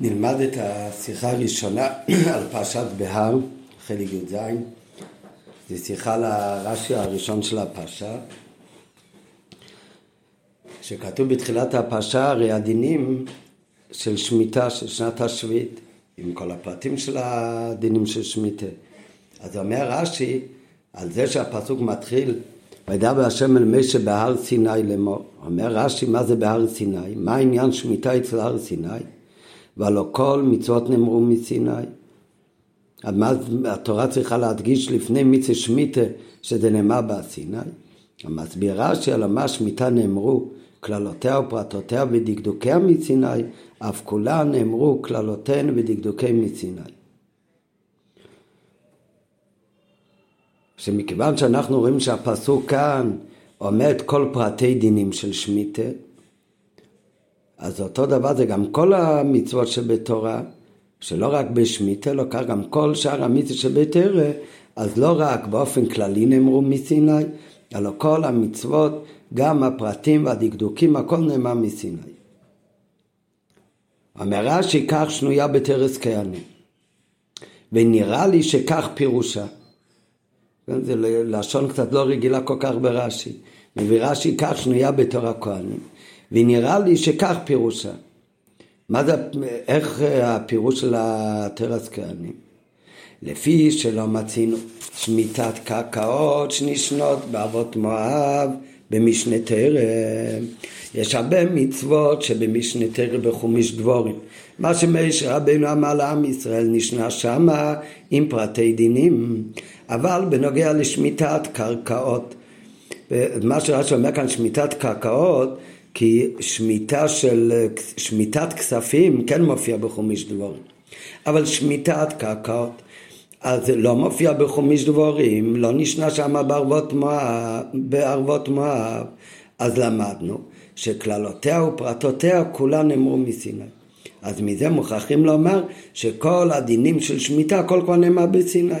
נלמד את השיחה הראשונה על פרשת בהר, חלק י"ז. זו שיחה לרש"י הראשון של הפרשה, שכתוב בתחילת הפרשה הרי הדינים של שמיטה של שנת השביעית, עם כל הפרטים של הדינים של שמיטה. אז אומר רש"י, על זה שהפסוק מתחיל, וידבר השם אל משה בהר סיני לאמור. אומר רש"י, מה זה בהר סיני? מה העניין שמיטה אצל הר סיני? והלא כל מצוות נאמרו מסיני. אז התורה צריכה להדגיש לפני מצווה שמיטה שזה נאמר בסיני? המסביר רש"י על מה שמיטה נאמרו כללותיה ופרטותיה ודקדוקיה מסיני, אף כולן נאמרו כללותיהן ודקדוקי מסיני. שמכיוון שאנחנו רואים שהפסוק כאן עומד כל פרטי דינים של שמיטה, אז אותו דבר זה גם כל המצוות שבתורה, שלא רק בשמיטה, אלא כך גם כל שאר המצוות שבתרא, אז לא רק באופן כללי נאמרו מסיני, אלא כל המצוות, גם הפרטים והדקדוקים, הכל נאמר מסיני. אמרה שכך שנויה בתרס כהנים, ונראה לי שכך פירושה. זה לשון קצת לא רגילה כל כך ברש"י. מביא רש"י כך שנויה בתור הכהנים. ונראה לי שכך פירושה. מה זה, איך הפירוש של התרס כהנים? לפי שלא מצינו שמיטת קרקעות שנשנות באבות מואב במשנה תרם. יש הרבה מצוות שבמשנה תרם בחומיש דבורים. מה שמשה רבנו אמר לעם ישראל נשנה שמה עם פרטי דינים. אבל בנוגע לשמיטת קרקעות, מה שרש"י אומר כאן שמיטת קרקעות כי שמיטה של, שמיטת כספים כן מופיע בחומיש דבורים. אבל שמיטת קרקעות, אז לא מופיע בחומיש דבורים, לא נשנה שם בערבות מואב, בערבות מואב, אז למדנו שכללותיה ופרטותיה כולן נאמרו מסיני. אז מזה מוכרחים לומר שכל הדינים של שמיטה, הכל כבר נאמר בסיני.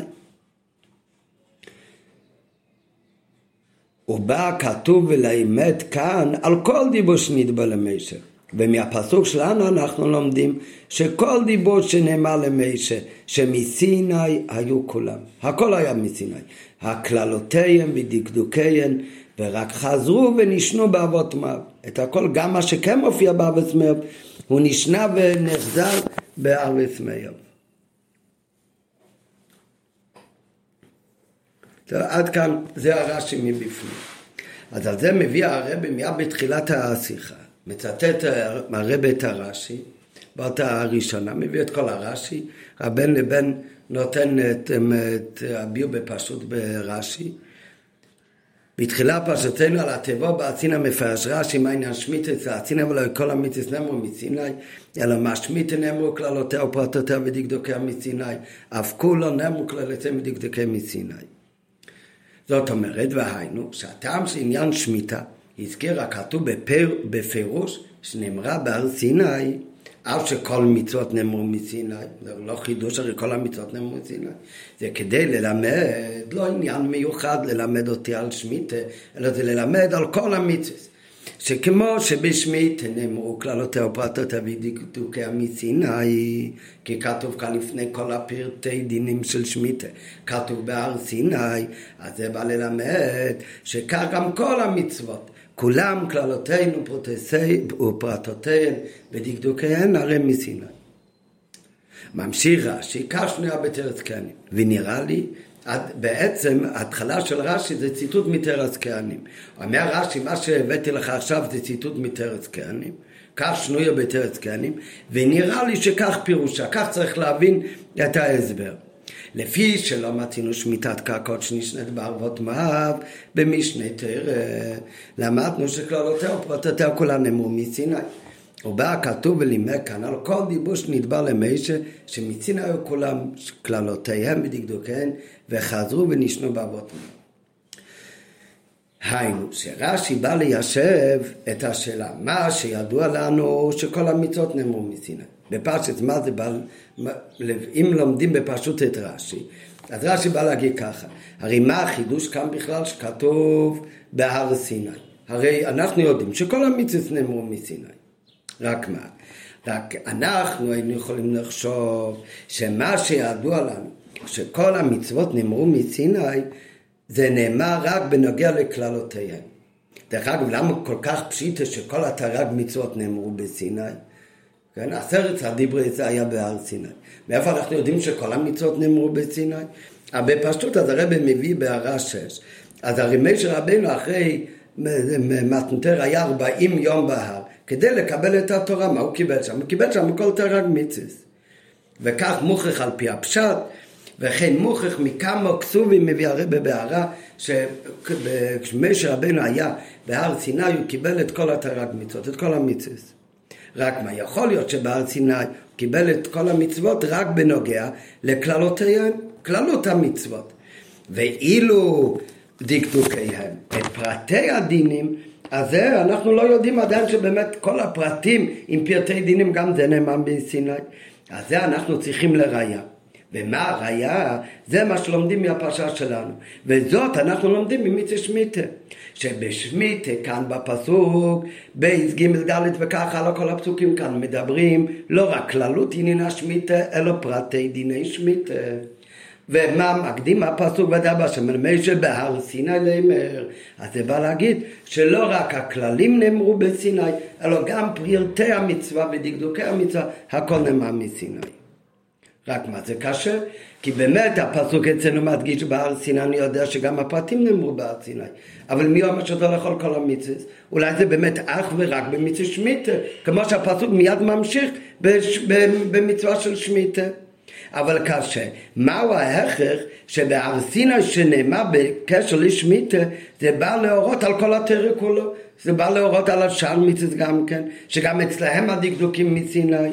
ובא כתוב ולאמת כאן על כל דיבור שנדבר למשה. ומהפסוק שלנו אנחנו לומדים שכל דיבור שנאמר למשה, שמסיני היו כולם. הכל היה מסיני. הכללותיהם ודקדוקיהם, ורק חזרו ונשנו באבות מואב. את הכל, גם מה שכן מופיע באבות מואב, הוא נשנה ונחזר באבות מואב. עד כאן זה הרש"י מבפנים. אז על זה מביא הרבי מיד בתחילת השיחה, מצטט הרבי את הרש"י, באותה הראשונה, מביא את כל הרש"י, הבן לבן נותן את, את הביור בפשוט ברש"י. בתחילה פרשתנו על התיבו באצינא מפרש רש"י מה עניין שמיטס ואצינא ולא כל המיתס נאמרו מסיני אלא מה שמיטה נאמרו כללותיה ופרטותיה ודקדוקיה מסיני אף כולו נאמרו כללותיה ודקדוקיה מסיני זאת אומרת, והיינו, שהטעם של עניין שמיטה, הזכיר הכתוב בפר, בפירוש, שנאמרה בהר סיני, אף שכל מצוות נאמרו מסיני, זה לא חידוש, הרי כל המצוות נאמרו מסיני, זה כדי ללמד, לא עניין מיוחד ללמד אותי על שמיטה, אלא זה ללמד על כל המצוות. שכמו שבשמית נאמרו כללותיה ופרטותיה ודקדוקיה מסיני, כי כתוב כאן לפני כל הפרטי דינים של שמיטה, כתוב בהר סיני, אז זה בא ללמד שכך גם כל המצוות, כולם כללותיהן ופרטותיהן ודקדוקיהן הרי מסיני. ממשיך רש"י, כך שנויה בתרץ כהנים, ונראה לי בעצם ההתחלה של רש"י זה ציטוט מתרס כהנים. אומר רש"י, מה שהבאתי לך עכשיו זה ציטוט מתרס כהנים. כך שנויה בתרס כהנים, ונראה לי שכך פירושה, כך צריך להבין את ההסבר. לפי שלא מצינו שמיטת קרקעות שנשנית בערבות מואב במשנה תרא, למדנו שכללותיה ופרטותיה כולן נאמרו מסיני. ובא כתוב ולימד כאן על כל דיבור שנדבר למשה, שמצינה היו כולם כללותיהם ודקדוקיהם, וחזרו ונשנו באבות היינו, שרש"י בא ליישב את השאלה, מה שידוע לנו שכל המצוות נאמרו מסיני. בפרשת מה זה בא, אם לומדים בפשוט את רש"י, אז רש"י בא להגיד ככה, הרי מה החידוש כאן בכלל שכתוב בהר סיני? הרי אנחנו יודעים שכל המצוות נאמרו מסיני. רק מה? רק אנחנו היינו יכולים לחשוב שמה שידוע לנו, שכל המצוות נאמרו מסיני, זה נאמר רק בנוגע לכללותיהם. דרך אגב, למה כל כך פשיטה שכל התרג מצוות נאמרו בסיני? כן, עשרת הדיברי זה היה בהר סיני. מאיפה אנחנו יודעים שכל המצוות נאמרו בסיני? אבל בפשטות אז הרב מביא בהערה שש. אז הרי משה רבנו אחרי מתנתר היה ארבעים יום בהר כדי לקבל את התורה, מה הוא קיבל שם? הוא קיבל שם כל תרג מיציס. וכך מוכרח על פי הפשט וכן מוכרח מכמה כסובים מביא הרבה בהערה שכשמשה רבנו היה בהר סיני הוא קיבל את כל התרג מצוות, את כל המיציס. רק מה יכול להיות שבהר סיני הוא קיבל את כל המצוות רק בנוגע לכללותיהן, כללות המצוות. ואילו דקדוקיהם, את פרטי הדינים, אז זה אנחנו לא יודעים עדיין שבאמת כל הפרטים עם פרטי דינים גם זה נאמן בסיני. אז זה אנחנו צריכים לראיה. ומה הראיה? זה מה שלומדים מהפרשה שלנו. וזאת אנחנו לומדים ממיצה שמיטה. שבשמיטה כאן בפסוק, בייס ג' ד' וכך הלאה כל הפסוקים כאן מדברים לא רק כללות עניינה שמיטה, אלא פרטי דיני שמיטה. ומה מקדים הפסוק ודבר שמלמי בהר סיני לאמר. אז זה בא להגיד שלא רק הכללים נאמרו בסיני, אלא גם פרטי המצווה ודקדוקי המצווה, הכל נאמר מסיני. רק מה זה קשה? כי באמת הפסוק אצלנו מדגיש בהר סיני, אני יודע שגם הפרטים נאמרו בהר סיני. אבל מי אומר שאתה לא יכול כל המצווה? אולי זה באמת אך ורק במצווה שמיטה, כמו שהפסוק מיד ממשיך במצווה של שמיטה. אבל קשה. מהו ההכרח שבהר סיני שנאמר בקשר לשמיטה, זה בא להורות על כל התרא כולו. זה בא להורות על השאר מצווה גם כן, שגם אצלהם הדקדוקים מסיני.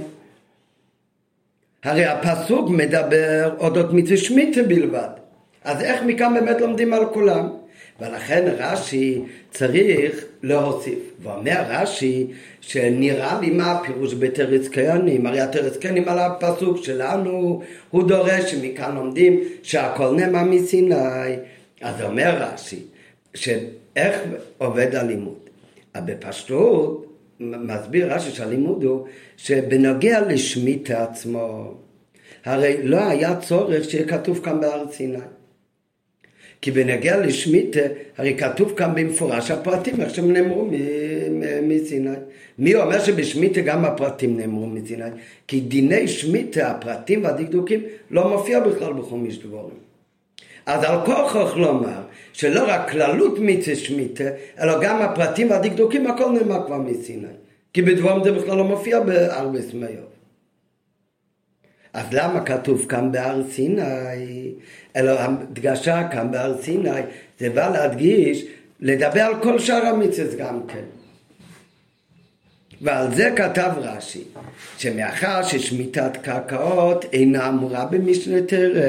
הרי הפסוק מדבר אודות מצווה שמיטה בלבד. אז איך מכאן באמת לומדים על כולם? ולכן רש"י צריך להוסיף. ואומר רש"י שנראה לי מה הפירוש בתרס קיינים, הרי קיינים על הפסוק שלנו, הוא דורש שמכאן לומדים שהכל נאמר מסיני. אז אומר רש"י, שאיך עובד הלימוד? בפשטות מסביר רש"י שהלימוד הוא שבנוגע לשמיטה עצמו, הרי לא היה צורך שיהיה כתוב כאן בהר סיני. כי בנגיע לשמיטה, הרי כתוב כאן במפורש הפרטים, איך שהם נאמרו מסיני. מי אומר שבשמיטה גם הפרטים נאמרו מסיני? כי דיני שמיטה, הפרטים והדקדוקים, לא מופיע בכלל בחומיש דבורים. אז על כוכך לומר שלא רק כללות מיצה שמיטה, אלא גם הפרטים והדקדוקים, הכל נאמר כבר מסיני. כי בדבורים זה בכלל לא מופיע בארבס מאיוב. אז למה כתוב כאן בהר סיני? אלא הדגשה כאן בהר סיני, זה בא להדגיש, לדבר על כל שאר המצוות גם כן. ועל זה כתב רש"י, שמאחר ששמיטת קרקעות אינה אמורה במשנה תרא,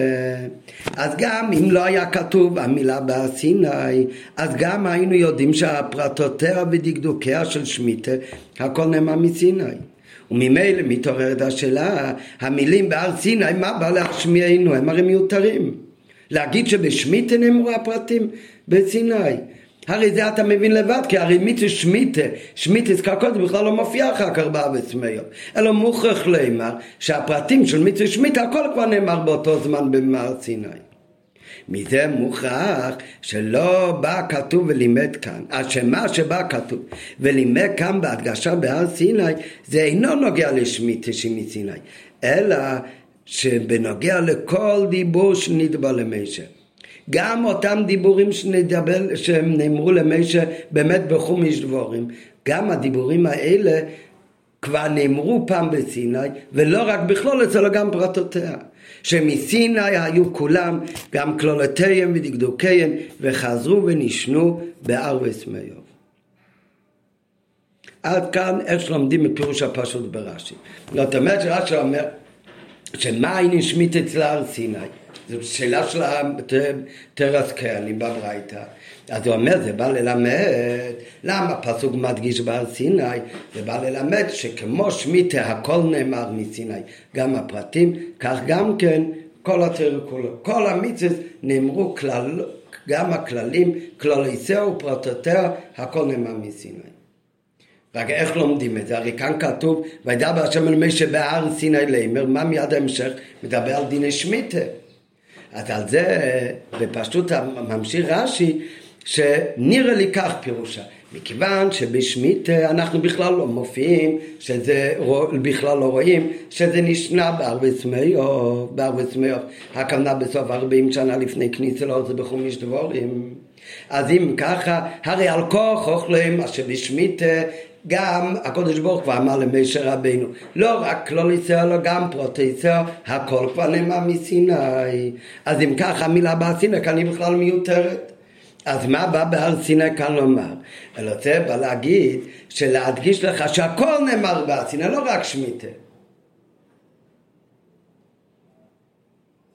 אז גם אם לא היה כתוב המילה בהר סיני, אז גם היינו יודעים שהפרטותיה ודקדוקיה של שמיטה, הכל נאמר מסיני. וממילא מתעוררת השאלה, המילים בהר סיני, מה בא להשמיענו? הם הרי מיותרים. להגיד שבשמיטה נאמרו הפרטים בסיני. הרי זה אתה מבין לבד, כי הרי מיצו שמיטה, שמיטה קרקעות בכלל לא מופיע אחר כך בארץ מאיר. אלא מוכרח לימר שהפרטים של מיצו שמיטה הכל כבר נאמר באותו זמן במער סיני. מזה מוכרח שלא בא כתוב ולימד כאן, אז שמה שבא כתוב ולימד כאן בהדגשה בהר סיני זה אינו נוגע לשמיטה שמסיני, אלא שבנוגע לכל דיבור שנדבר למשה. גם אותם דיבורים שנדבר, שהם נאמרו למשה באמת בחומיש דבורים, גם הדיבורים האלה כבר נאמרו פעם בסיני, ולא רק בכלולת, אלא גם פרטותיה. שמסיני היו כולם, גם כלולותיהם ודקדוקיהם, וחזרו ונשנו בארווס מאיוב. עד כאן איך שלומדים את פירוש הפשוט ברש"י. זאת אומרת שרש"י אומר שמה העניין שמית אצל הר סיני? זו שאלה של קרלים בברייתא. אז הוא אומר, זה בא ללמד, למה הפסוק מדגיש בהר סיני? זה בא ללמד שכמו שמיטה הכל נאמר מסיני, גם הפרטים, כך גם כן כל התרא כולו. כל המצוות נאמרו כלל, גם הכללים, כלליסיה ופרטותיה, הכל נאמר מסיני. רק איך לומדים את זה? הרי כאן כתוב, וידבר השם אל משה בהר סיני לימר, מה מיד ההמשך? מדבר על דיני שמיטה. אז על זה בפשטות ממשיך רש"י, שנראה לי כך פירושה. מכיוון שבשמית אנחנו בכלל לא מופיעים, שזה בכלל לא רואים, שזה נשנה בארבס מאיוב, בארבס מאיוב, הכוונה בסוף ארבעים שנה לפני כניסה לאור זה בחומיש דבורים. אז אם ככה, הרי על כוח אוכלים אשר בשמית גם הקודש ברוך כבר אמר למשה רבינו, לא רק כלול ישראל, אלא גם פרוטי ישראל, הכל כבר נאמר מסיני. אז אם ככה המילה בהר סיני כאן היא בכלל מיותרת. אז מה בא בהר סיני כאן לומר? אלא זה בא להגיד, שלהדגיש לך שהכל נאמר בהר סיני, לא רק שמיטה.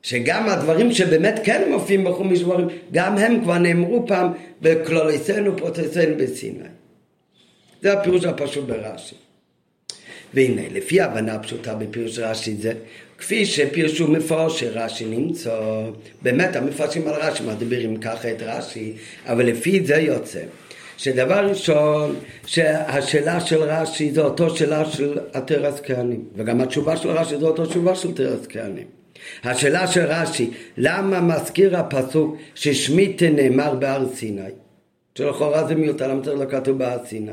שגם הדברים שבאמת כן מופיעים בחומיש דברים, גם הם כבר נאמרו פעם בכלוליסנו פרוטסינו בסיני. זה הפירוש הפשוט ברש"י. והנה, לפי ההבנה הפשוטה בפירוש רש"י זה, כפי שפירשו מפורש שרש"י נמצא, באמת המפרשים על רש"י מדבירים ככה את רש"י, אבל לפי זה יוצא. שדבר ראשון, שהשאלה של רש"י זו אותו שאלה של התרס כהנים, וגם התשובה של רש"י זו אותו תשובה של תרס כהנים. השאלה של רש"י, למה מזכיר הפסוק ששמיטה נאמר בהר סיני? שלכאורה זה מיותר, למה צריך כתוב בהר סיני?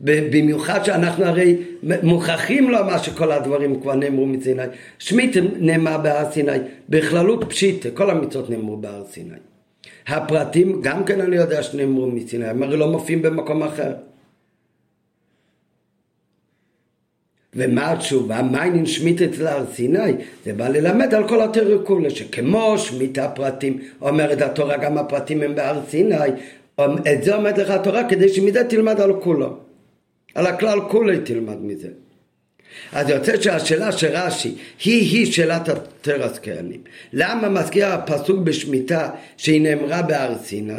ובמיוחד שאנחנו הרי מוכרחים לומר שכל הדברים כבר נאמרו מסיני. שמית נאמר בהר סיני, בכללות פשיטה, כל המצוות נאמרו בהר סיני. הפרטים גם כן אני יודע שנאמרו מסיני, הם הרי לא מופיעים במקום אחר. ומה התשובה? מיינין שמית אצל הר סיני? זה בא ללמד על כל התיאוריה כולה, שכמו שמית הפרטים, אומרת התורה גם הפרטים הם בהר סיני, את זה אומרת לך התורה כדי שמזה תלמד על כולו. על הכלל כולי תלמד מזה. אז יוצא שהשאלה של רש"י היא-היא שאלת התרס כהנים. למה מזכיר הפסוק בשמיטה שהיא נאמרה בהר סיני?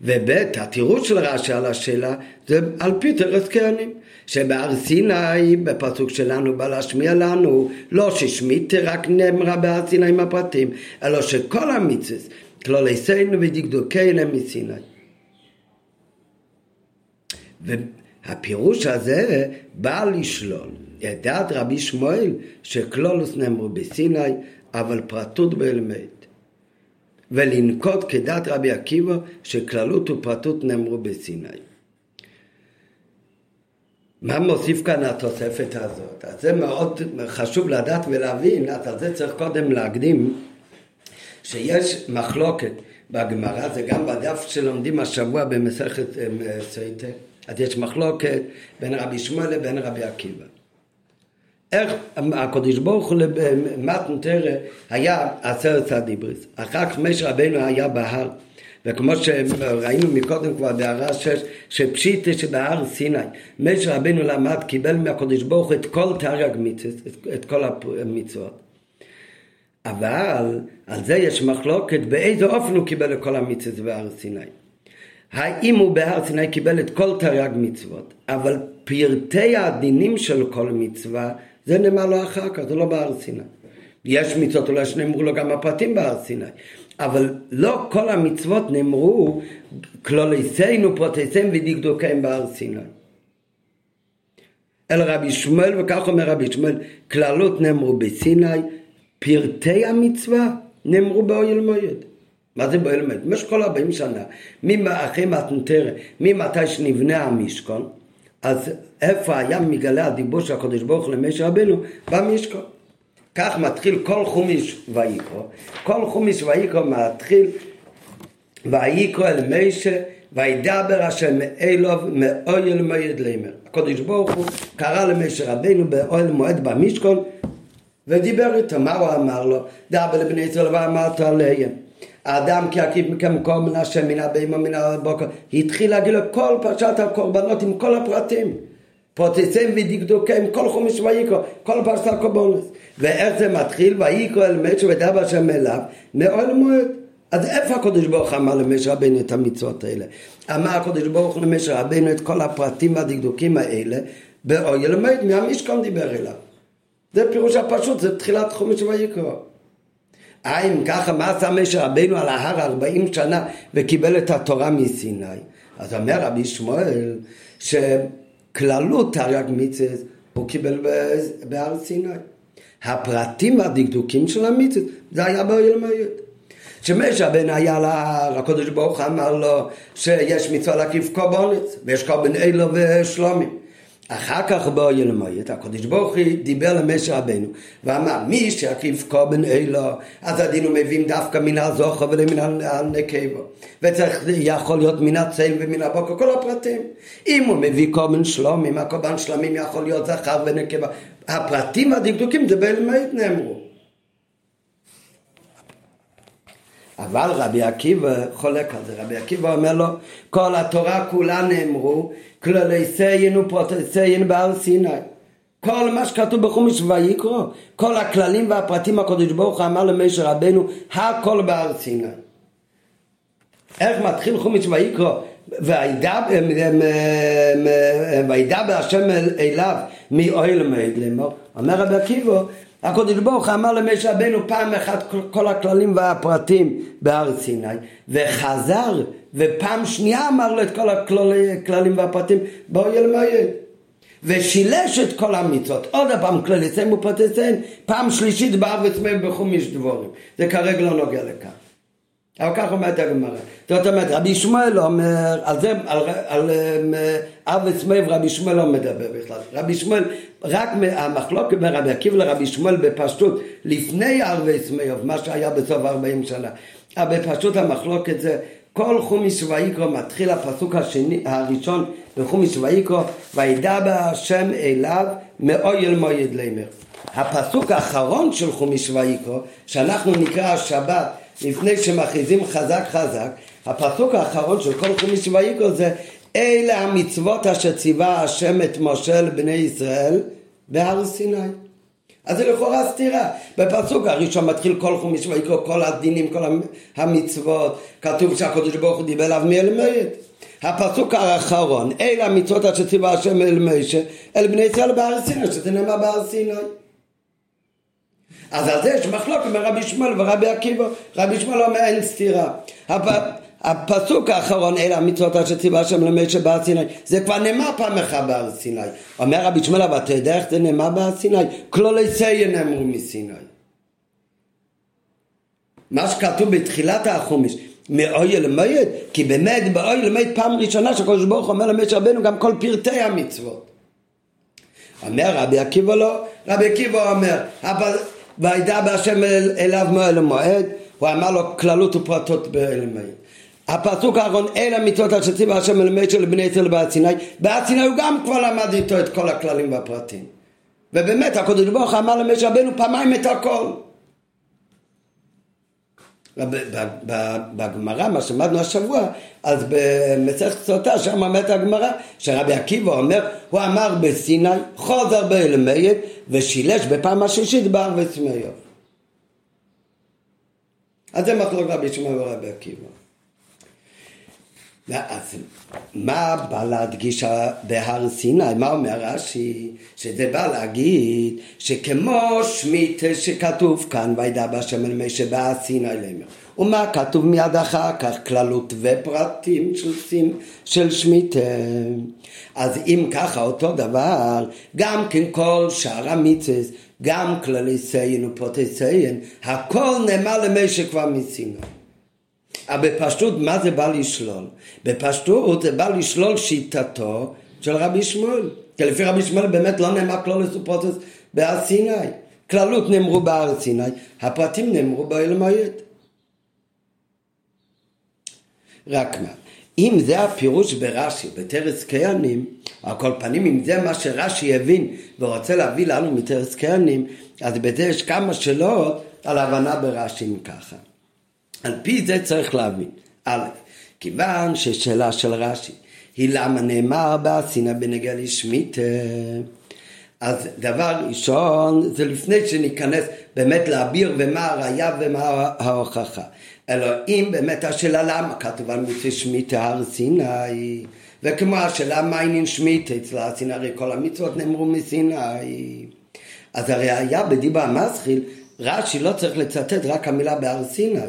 וב' התירוץ של רש"י על השאלה זה על פי תרס כהנים. שבהר סיני, בפסוק שלנו, בא להשמיע לנו, לא ששמיטה רק נאמרה בהר סיני עם הפרטים, אלא שכל המצווה, כלוליסינו ודקדוקינו מסיני. והפירוש הזה בא לשלול את דעת רבי שמואל שכלולוס נאמרו בסיני, אבל פרטות באלמד. ולנקוט כדעת רבי עקיבא שכללות ופרטות נאמרו בסיני. מה מוסיף כאן התוספת הזאת? אז זה מאוד חשוב לדעת ולהבין, אז על זה צריך קודם להקדים שיש מחלוקת בגמרא, זה גם בדף שלומדים השבוע במסכת אה, סייטה, אז יש מחלוקת בין רבי שמואל לבין רבי עקיבא. איך הקדוש ברוך הוא במתנתרא היה עשרת הדיבריס, אחר כך משה רבנו היה בהר וכמו שראינו מקודם כבר בהערה שש, שפשיטה שבהר סיני, משה רבנו למד, קיבל מהקדוש ברוך את כל תרי"ג מצוות, את כל המצוות. אבל על זה יש מחלוקת באיזה אופן הוא קיבל את כל המצוות בהר סיני. האם הוא בהר סיני קיבל את כל תרי"ג מצוות, אבל פרטי הדינים של כל מצווה, זה נאמר לו אחר כך, זה לא בהר סיני. יש מצוות אולי שנאמרו לו גם הפרטים בהר סיני, אבל לא כל המצוות נאמרו כלוליסינו פרוטסיהם ודקדוקיהם בהר סיני. אל רבי שמואל, וכך אומר רבי שמואל, כללות נאמרו בסיני, פרטי המצווה נאמרו באוהל מועד. מה זה באוהל מועד? במשך כל 40 שנה, אחרי מתנתרא, ממתי שנבנה המשכון, אז איפה היה מגלה הדיבור של הקדוש ברוך הוא למשה רבנו? במשכון. כך מתחיל כל חומיש ויקרו. כל חומיש ויקרו מתחיל ויקרו אל מישה וידבר השם מאלוב מאוהל מועד לימר. הקדוש ברוך הוא קרא למשה רבינו באוהל מועד במשכון ודיבר איתו. מה הוא אמר לו? דבר לבני ישראל ואמרת עליהם. האדם כי עקיף כל מן השם מן הבהמה מן הבוקר. התחיל להגיד לו כל פרשת הקורבנות עם כל הפרטים. פרוטסיהם ודקדוקיהם, כל חומש ויקרו, כל פרשת הקורבנות. ואיך זה מתחיל? ויקרו אל משה ודבר השם אליו, מאוהל מועד. אז איפה הקדוש ברוך אמר למשה רבינו את המצוות האלה? אמר הקדוש ברוך למשה רבינו את כל הפרטים והדקדוקים האלה באוהל מועד, מהמשכון דיבר אליו. זה פירוש הפשוט, זה תחילת חומש ויקרו. אה, אם ככה, מה עשה משה רבינו על ההר ארבעים שנה וקיבל את התורה מסיני? אז אומר רבי שמואל, שכללות תרי"ג מצווה הוא קיבל בהר סיני. הפרטים והדקדוקים של המצווה זה היה באוהל מועד. שמשה בן היה לה, לקודש ברוך אמר לו שיש מצווה להקיף קורבנות ויש קורבן אלו ושלומים אחר כך בוא ילמויית, הקדוש ברוך הוא דיבר למשה רבנו ואמר מי שיקריב קורבן אלו אז הדין הוא מביאים דווקא מן הזוכר ולמן הנקבו וצריך יכול להיות מן הצל ומן הבוקר כל הפרטים. אם הוא מביא קורבן שלומים הקורבן שלומים יכול להיות זכר ונקבה. הפרטים והדקדוקים זה באלמית נאמרו אבל רבי עקיבא חולק על זה, רבי עקיבא אומר לו כל התורה כולה נאמרו כללי סיין ופרוטסיין בהר סיני. כל מה שכתוב בחומש ויקרו כל הכללים והפרטים הקדוש ברוך הוא אמר למשה רבנו הכל בהר סיני. איך מתחיל חומש ויקרו וידע בהשם אליו מאוהל מועד לאמור. אומר רבי עקיבא הקודש ברוך אמר למשה רבנו פעם אחת כל הכללים והפרטים בהר סיני וחזר ופעם שנייה אמר לו את כל הכללים והפרטים באוהל מועד ושילש את כל המצוות. עוד פעם כללי סיים ופרטי סיים פעם שלישית בארץ מהם בחומיש דבורים. זה כרגע לא נוגע לכאן אבל כך אומרת הגמרא. זאת אומרת, רבי ישמעאל אומר, על זה, על, על אב וצמאי רבי ישמעאל לא מדבר בכלל. רבי ישמעאל, רק המחלוקת בין רבי עקיבא לרבי ישמעאל בפשטות, לפני ערבי צמאיוב, מה שהיה בסוף 40 שנה. אבל בפשטות המחלוקת זה כל חומיש ויקרו מתחיל הפסוק השני, הראשון בחומיש ויקרו, וידע בהשם אליו מאויל מויד לימר. הפסוק האחרון של חומיש ויקרו, שאנחנו נקרא השבת לפני שמכריזים חזק חזק, הפסוק האחרון של כל חומיש ויקרו זה אלה המצוות אשר ציווה השם את משה לבני ישראל בהר סיני. אז זה לכאורה סתירה. בפסוק הראשון מתחיל כל חומיש ויקרו, כל הדינים, כל המצוות, כתוב שהקדוש ברוך הוא דיבר עליו מאלמד. הפסוק האחרון, אלה המצוות אשר ציווה השם אל משה, אל בני ישראל בהר סיני, שזה נאמר בהר סיני. אז על זה יש מחלוקת בין רבי שמואל ורבי עקיבא. רבי שמואל אומר אין סתירה. הפסוק האחרון, אלה המצוות אשר ציווה השם למשה בהר סיני, זה כבר נאמר פעם אחת בהר סיני. אומר רבי שמואל, אבל אתה יודע איך זה נאמר בהר סיני? כלולי סיין נאמרו מסיני. מה שכתוב בתחילת החומש, מאויל למועד, כי באמת באויל למועד פעם ראשונה שהקדוש ברוך אומר למשה רבנו גם כל פרטי המצוות. אומר רבי עקיבא לא, רבי עקיבא אומר, אבל וידע בהשם אליו מועד למועד, הוא אמר לו כללות ופרטות באלמי. הפסוק האחרון, אלה המצוות אשר ציווה השם אל משה לבני ישראל בהר סיני, בהר סיני הוא גם כבר למד איתו את כל הכללים והפרטים. ובאמת הקדוש ברוך אמר למשה רבנו פעמיים את הכל. בגמרא, מה שלמדנו השבוע, אז במסכת סוטה, שם אומרת הגמרא, שרבי עקיבא אומר, הוא אמר בסיני, חוזר באלמייד, ושילש בפעם השלישית בהר וצמאיו. אז זה מחלוק רבי שמעון ורבי עקיבא. ואז מה בא להדגיש בהר סיני? מה אומר רש"י? שזה בא להגיד שכמו שמית שכתוב כאן וידע בהשם אל משה בהר סיני לאמר ומה כתוב מיד אחר כך כללות ופרטים של, סימ, של שמית אז אם ככה אותו דבר גם כן כל שאר המצווה גם כללי סיין ופרוטי סיין הכל נאמר למשה כבר מסיני אבל בפשטות מה זה בא לשלול? בפשטות זה בא לשלול שיטתו של רבי שמואל. כי לפי רבי שמואל באמת לא נאמר כלול לסופרוטוס בהר סיני. כללות נאמרו בהר סיני, הפרטים נאמרו באל מועד. רק מה, אם זה הפירוש ברש"י, בתרס כהנים, על כל פנים אם זה מה שרש"י הבין ורוצה להביא לנו מתרס כהנים, אז בזה יש כמה שאלות על הבנה ברש"י ככה. על פי זה צריך להבין. א', כיוון ששאלה של רש"י היא למה נאמר בעשינה בנגע לשמית, אז דבר ראשון זה לפני שניכנס באמת להביר ומה הראייה ומה ההוכחה. אלא אם באמת השאלה למה כתוב על מצווה שמיטה הר סיני וכמו השאלה מה עניין שמיטה אצל הר סיני הרי כל המצוות נאמרו מסיני אז הראייה בדיבה המסחיל רש"י לא צריך לצטט רק המילה בהר סיני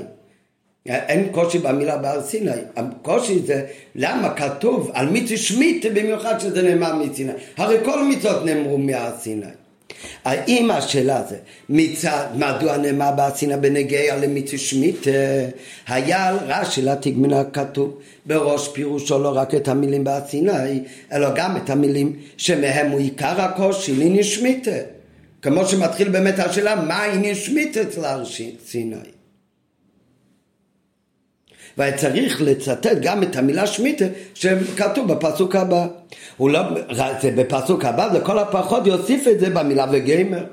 אין קושי במילה בהר סיני, הקושי זה למה כתוב על מיצי שמיטה במיוחד שזה נאמר מסיני, הרי כל המצוות נאמרו מהר סיני. האם השאלה זה מצד מדוע נאמר בהר סיני בנגיע למיצי שמיטה, היה רש"י להעתיק מן הכתוב בראש פירושו לא רק את המילים בהר סיני, אלא גם את המילים שמהם הוא עיקר הקושי לעניין שמיטה. כמו שמתחיל באמת השאלה מה העניין שמיטה אצל הר סיני. והיה צריך לצטט גם את המילה שמיטה שכתוב בפסוק הבא. הוא לא, זה בפסוק הבא, לכל הפחות יוסיף את זה במילה וגיימר.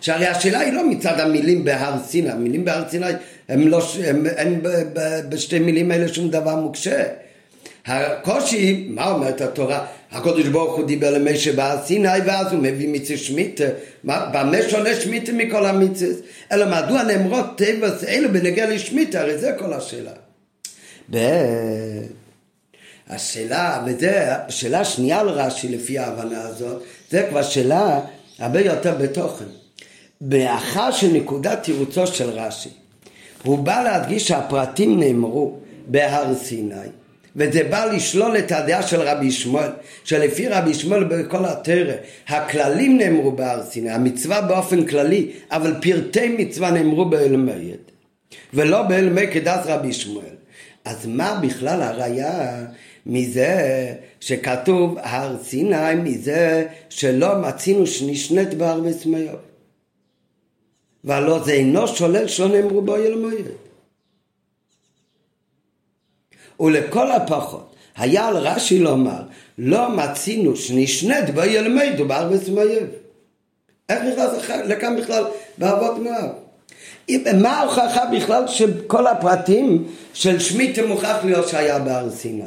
שהרי השאלה היא לא מצד המילים בהר סיני, המילים בהר סיני הם לא, הם, אין בשתי מילים האלה שום דבר מוקשה. הקושי, מה אומרת התורה? הקדוש ברוך הוא דיבר למשה בהר סיני ואז הוא מביא מיצי שמיטה. במה שונה שמיטה מכל המיצס? אלא מדוע נאמרות טבע אלו בנגיע לשמיטה? הרי זה כל השאלה. השאלה, וזה שאלה שנייה לרש"י לפי ההבנה הזאת, זה כבר שאלה הרבה יותר בתוכן. מאחר שנקודת תירוצו של רש"י, הוא בא להדגיש שהפרטים נאמרו בהר סיני, וזה בא לשלול את הדעה של רבי שמואל, שלפי רבי שמואל בכל התרא, הכללים נאמרו בהר סיני, המצווה באופן כללי, אבל פרטי מצווה נאמרו באלמייד, ולא באלמי כדעת רבי שמואל. אז מה בכלל הראיה מזה שכתוב הר סיני, מזה שלא מצינו שנשנית בהר וסמיוב? והלא זה אינו שולל שלא נאמרו בו ילמויד. ולכל הפחות, היה על רש"י לומר, לא מצינו שנשנית בו ילמדו בהר וסמיוב. איך נכנס לכאן בכלל באבות מואב? מה ההוכחה בכלל שכל הפרטים של שמיטה מוכרח להיות שהיה בהר סיני?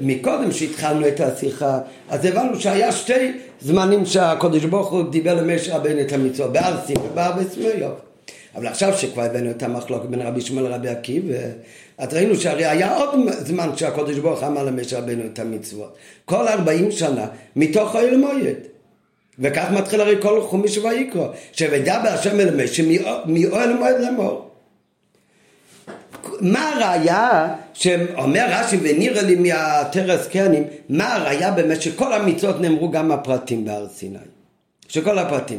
מקודם שהתחלנו את השיחה, אז הבנו שהיה שתי זמנים שהקדוש ברוך הוא דיבר למשה רבינו את המצוות, בהר סיני ובהר בסמיוב. אבל עכשיו שכבר הבאנו את המחלוקת בין רבי שמואל לרבי עקיבא, אז ראינו שהרי היה עוד זמן שהקדוש ברוך אמר למשה רבינו את המצוות. כל ארבעים שנה מתוך האל מועד. וכך מתחיל הרי כל חומיש ויקרא, שוידבר השם אל משה מאוהל מועד לאמור. מה הראיה שאומר רש"י ונראה לי מהתרס קרנים, מה הראיה באמת שכל המצוות נאמרו גם הפרטים בהר סיני? שכל הפרטים.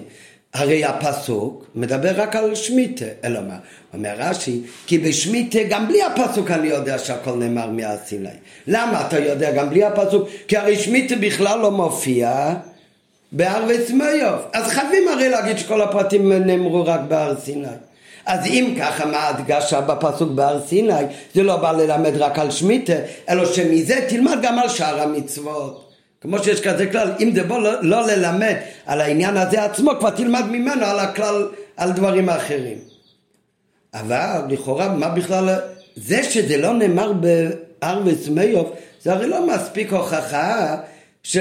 הרי הפסוק מדבר רק על שמיטה, אלא מה? אומר רש"י, כי בשמיטה גם בלי הפסוק אני יודע שהכל נאמר מהר סיני. למה אתה יודע גם בלי הפסוק? כי הרי שמיטה בכלל לא מופיע בהר וסמיוב. אז חייבים הרי להגיד שכל הפרטים נאמרו רק בהר סיני. אז אם ככה, מה ההדגשה בפסוק בהר סיני? זה לא בא ללמד רק על שמיטה, אלא שמזה תלמד גם על שאר המצוות. כמו שיש כזה כלל, אם זה בוא לא, לא ללמד על העניין הזה עצמו, כבר תלמד ממנו על הכלל, על דברים אחרים. אבל לכאורה, מה בכלל, זה שזה לא נאמר בהר וסמיוב, זה הרי לא מספיק הוכחה ש...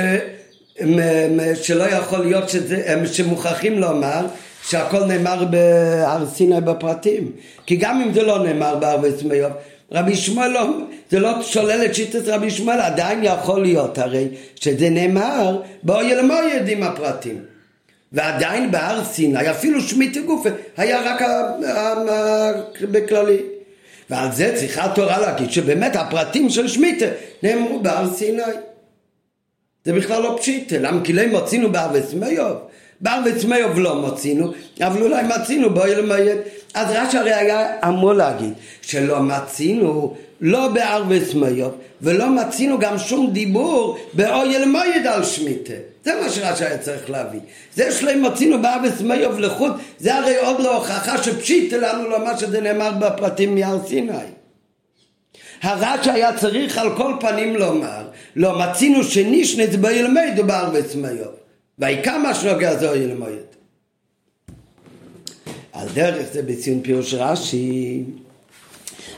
שלא יכול להיות שזה, שמוכרחים לומר שהכל נאמר בהר סיני בפרטים. כי גם אם זה לא נאמר בהר וסמיוב, רבי שמואל לא, זה לא שולל את שיטת רבי שמואל, עדיין יכול להיות הרי שזה נאמר באויל מויד עם הפרטים. ועדיין בהר סיני, אפילו שמית גופה, היה רק בכללי. ועל זה צריכה התורה להגיד שבאמת הפרטים של שמיטה נאמרו בהר סיני. זה בכלל לא פשיטה, למה כי לא מוצינו בערבס מיוב? בערבס מיוב לא מוצינו, אבל אולי מצינו באוהל מועד. אז רש"י הרי היה אמור להגיד שלא מצינו לא בערבס מיוב, ולא מצינו גם שום דיבור באוהל מועד על שמיטה. זה מה שרש"י היה צריך להביא. זה שלא מצינו בערבס מיוב לחוד, זה הרי עוד לא הוכחה שפשיטה לנו לומר שזה נאמר בפרטים מהר סיני. הרש"י היה צריך על כל פנים לומר, לא מצינו שנישנץ בו ילמדו בערבס מיוב. ויקם מה שנוגע זו ילמד. על דרך זה בציון פירוש רש"י,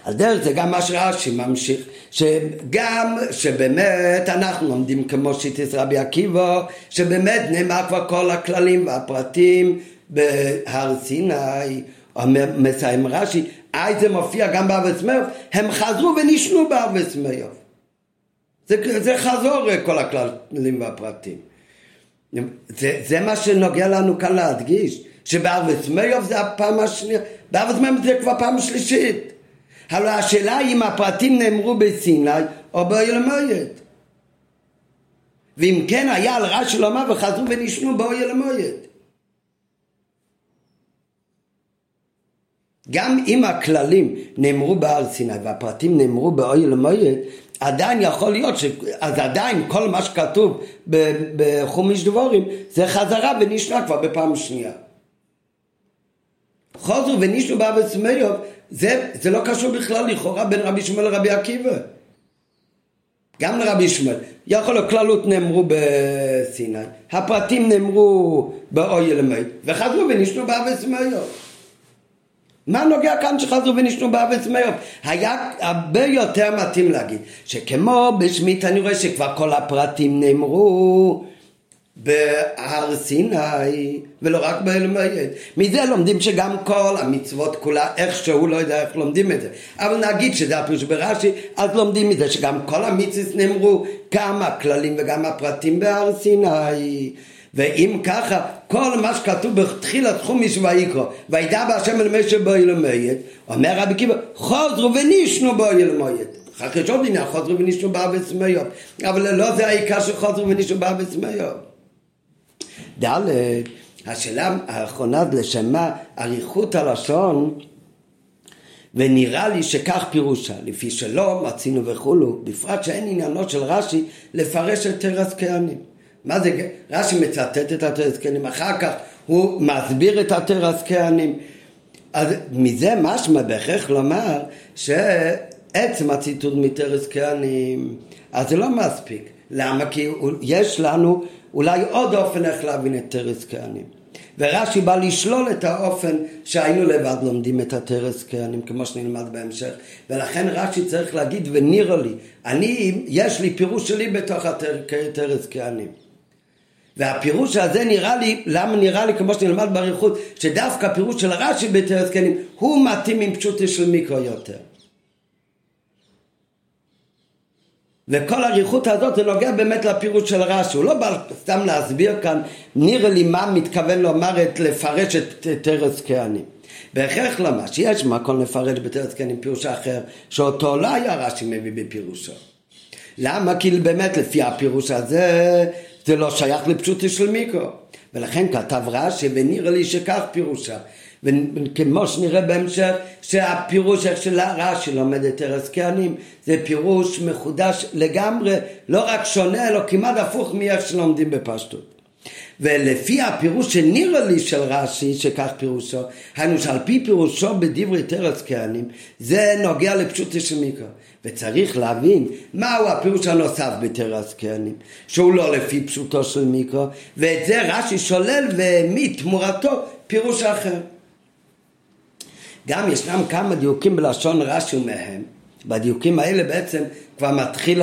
על דרך זה גם מה שרש"י ממשיך, שגם שבאמת אנחנו לומדים כמו שיטיס רבי עקיבא, שבאמת נאמר כבר כל הכללים והפרטים בהר סיני, מסיים רש"י, אז זה מופיע גם בארץ מיוב, הם חזרו ונשנו בארץ מיוב. זה, זה חזור כל הכללים והפרטים. זה, זה מה שנוגע לנו כאן להדגיש, שבארץ מיוב זה הפעם השנייה, בארץ מיוב זה כבר פעם שלישית. הלוא השאלה היא אם הפרטים נאמרו בסיני או באוהל המועד. ואם כן היה על רש"י לומר וחזרו ונשנו באוהל המועד. גם אם הכללים נאמרו בהר סיני והפרטים נאמרו באוהל המועד, עדיין יכול להיות, ש... אז עדיין כל מה שכתוב בחומיש דבורים זה חזרה ונשנה כבר בפעם שנייה. חוזר ונישנו באבס מיוב זה, זה לא קשור בכלל לכאורה בין רבי שמואל לרבי עקיבא. גם לרבי שמואל. יכול להיות כללות נאמרו בסיני, הפרטים נאמרו באויל מי, וחזרו ונשנו באבס מיוב. מה נוגע כאן שחזרו ונשנו באבס מיוב? היה הרבה יותר מתאים להגיד שכמו בשמית אני רואה שכבר כל הפרטים נאמרו בהר סיני, ולא רק באלמייד. מזה לומדים שגם כל המצוות כולה איכשהו, לא יודע איך לומדים את זה. אבל נגיד שזה הפירוש ברש"י, אז לומדים מזה שגם כל המצוות נאמרו, גם הכללים וגם הפרטים בהר סיני. ואם ככה, כל מה שכתוב בתחילת חומיש ויקרא, וידע בהשם אל משה בו ילמייד, אומר רבי קיבא, חוזרו ונשנו בו ילמייד. אחר כך יש עוד עניין, חוזרו ונשנו בארץ מיוב. אבל לא זה העיקר של חוזרו ונשנו בארץ מיוב. ד' השאלה האחרונה לשם מה אריכות הלשון ונראה לי שכך פירושה, לפי שלא מצינו וכולו, בפרט שאין עניינו של רש"י לפרש את תרס כהנים. מה זה, רש"י מצטט את התרס כהנים, אחר כך הוא מסביר את התרס כהנים. אז מזה משמע בהכרח לומר שעצם הציטוט מתרס כהנים, אז זה לא מספיק. למה? כי יש לנו אולי עוד אופן איך להבין את תרס כהנים. ורש"י בא לשלול את האופן שהיינו לבד לומדים את התרס כהנים, כמו שנלמד בהמשך. ולכן רש"י צריך להגיד, ונראה לי, אני, יש לי פירוש שלי בתוך התרס כהנים. והפירוש הזה נראה לי, למה נראה לי כמו שנלמד באריכות, שדווקא הפירוש של רש"י בתרס כהנים הוא מתאים עם פשוטי של מיקרו יותר. וכל האריכות הזאת זה נוגע באמת לפירוט של רש"י, הוא לא בא סתם להסביר כאן, נראה לי מה מתכוון לומר את לפרש את תרס כהנים. בהכרח למה שיש מקום לפרש בתרס כהנים פירוש אחר, שאותו לא היה רש"י מביא בפירושו. למה? כי באמת לפי הפירוש הזה זה לא שייך לפשוטי של מיקרו. ולכן כתב רש"י ונראה לי שכך פירושה. וכמו שנראה בהמשך שהפירוש איך של רש"י לומד את ארז כהנים זה פירוש מחודש לגמרי לא רק שונה אלא כמעט הפוך מאיך שלומדים בפשטות ולפי הפירוש שנראה לי של רש"י, שכך פירושו, היינו שעל פי פירושו בדברי תרס כהנים, זה נוגע לפשוטו של מיקרו. וצריך להבין מהו הפירוש הנוסף בתרס כהנים, שהוא לא לפי פשוטו של מיקרו, ואת זה רש"י שולל והעמיד תמורתו פירוש אחר. גם ישנם כמה דיוקים בלשון רש"י מהם. בדיוקים האלה בעצם כבר מתחיל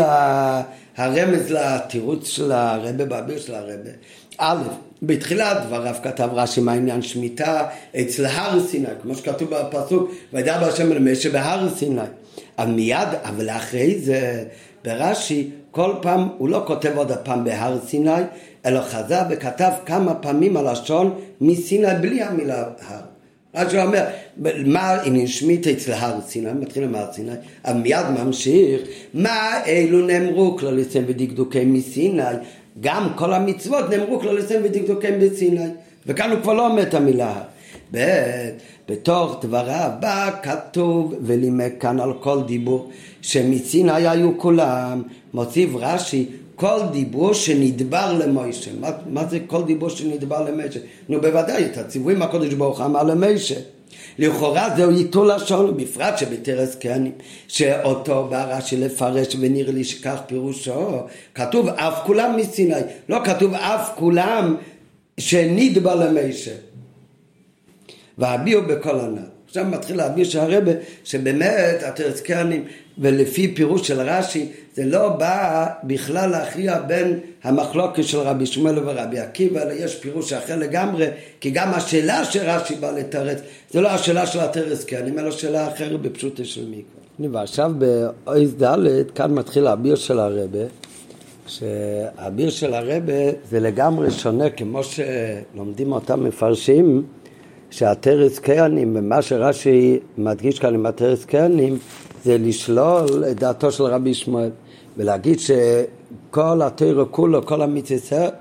הרמז לתירוץ של הרבה, באביר של הרבה. א', בתחילת דבריו כתב רש"י מה עניין שמיטה אצל הר סיני, כמו שכתוב בפסוק, וידע בהשם אל משה בהר סיני. אבל מיד, אבל אחרי זה, ברש"י, כל פעם, הוא לא כותב עוד הפעם בהר סיני, אלא חזר וכתב כמה פעמים הלשון מסיני בלי המילה הר. הוא אומר, מה אם שמיטה אצל הר סיני, מתחיל עם הר סיני, אבל מיד ממשיך, מה אלו נאמרו כלליסם ודקדוקי מסיני, גם כל המצוות נאמרו כלליסם ודקדוקי מסיני, וכאן הוא כבר לא אומר את המילה הר. ב' בתוך דבריו בא כתוב ולימד כאן על כל דיבור שמסיני היו כולם, מוסיף רש"י כל דיבור שנדבר למוישה. מה, מה זה כל דיבור שנדבר למוישה? נו בוודאי, את הציוויים הקודש ברוך אמר למוישה. לכאורה זהו ייטול לשון, בפרט שבתרס כהנים, שאותו בא רש"י לפרש ונראה לי שכך פירושו, כתוב אף כולם מסיני, לא כתוב אף כולם שנדבר למוישה. והביאו בכל ענת. עכשיו מתחיל להביא שהרבה, שבאמת התרס כהנים ולפי פירוש של רש"י זה לא בא בכלל להכריע בין המחלוקת של רבי שמואל ורבי עקיבא, אלא יש פירוש אחר לגמרי, כי גם השאלה שרש"י בא לתרץ, זה לא השאלה של התרס כהנים, אלא שאלה אחרת בפשוטה של מיקרו. ועכשיו באויז ד' כאן מתחיל האביר של הרבה, שהאביר של הרבה זה לגמרי שונה, כמו שלומדים אותם מפרשים, שהתרס כהנים, ומה שרש"י מדגיש כאן עם התרס כהנים, זה לשלול את דעתו של רבי ישמעאל, ולהגיד שכל התרא כולו,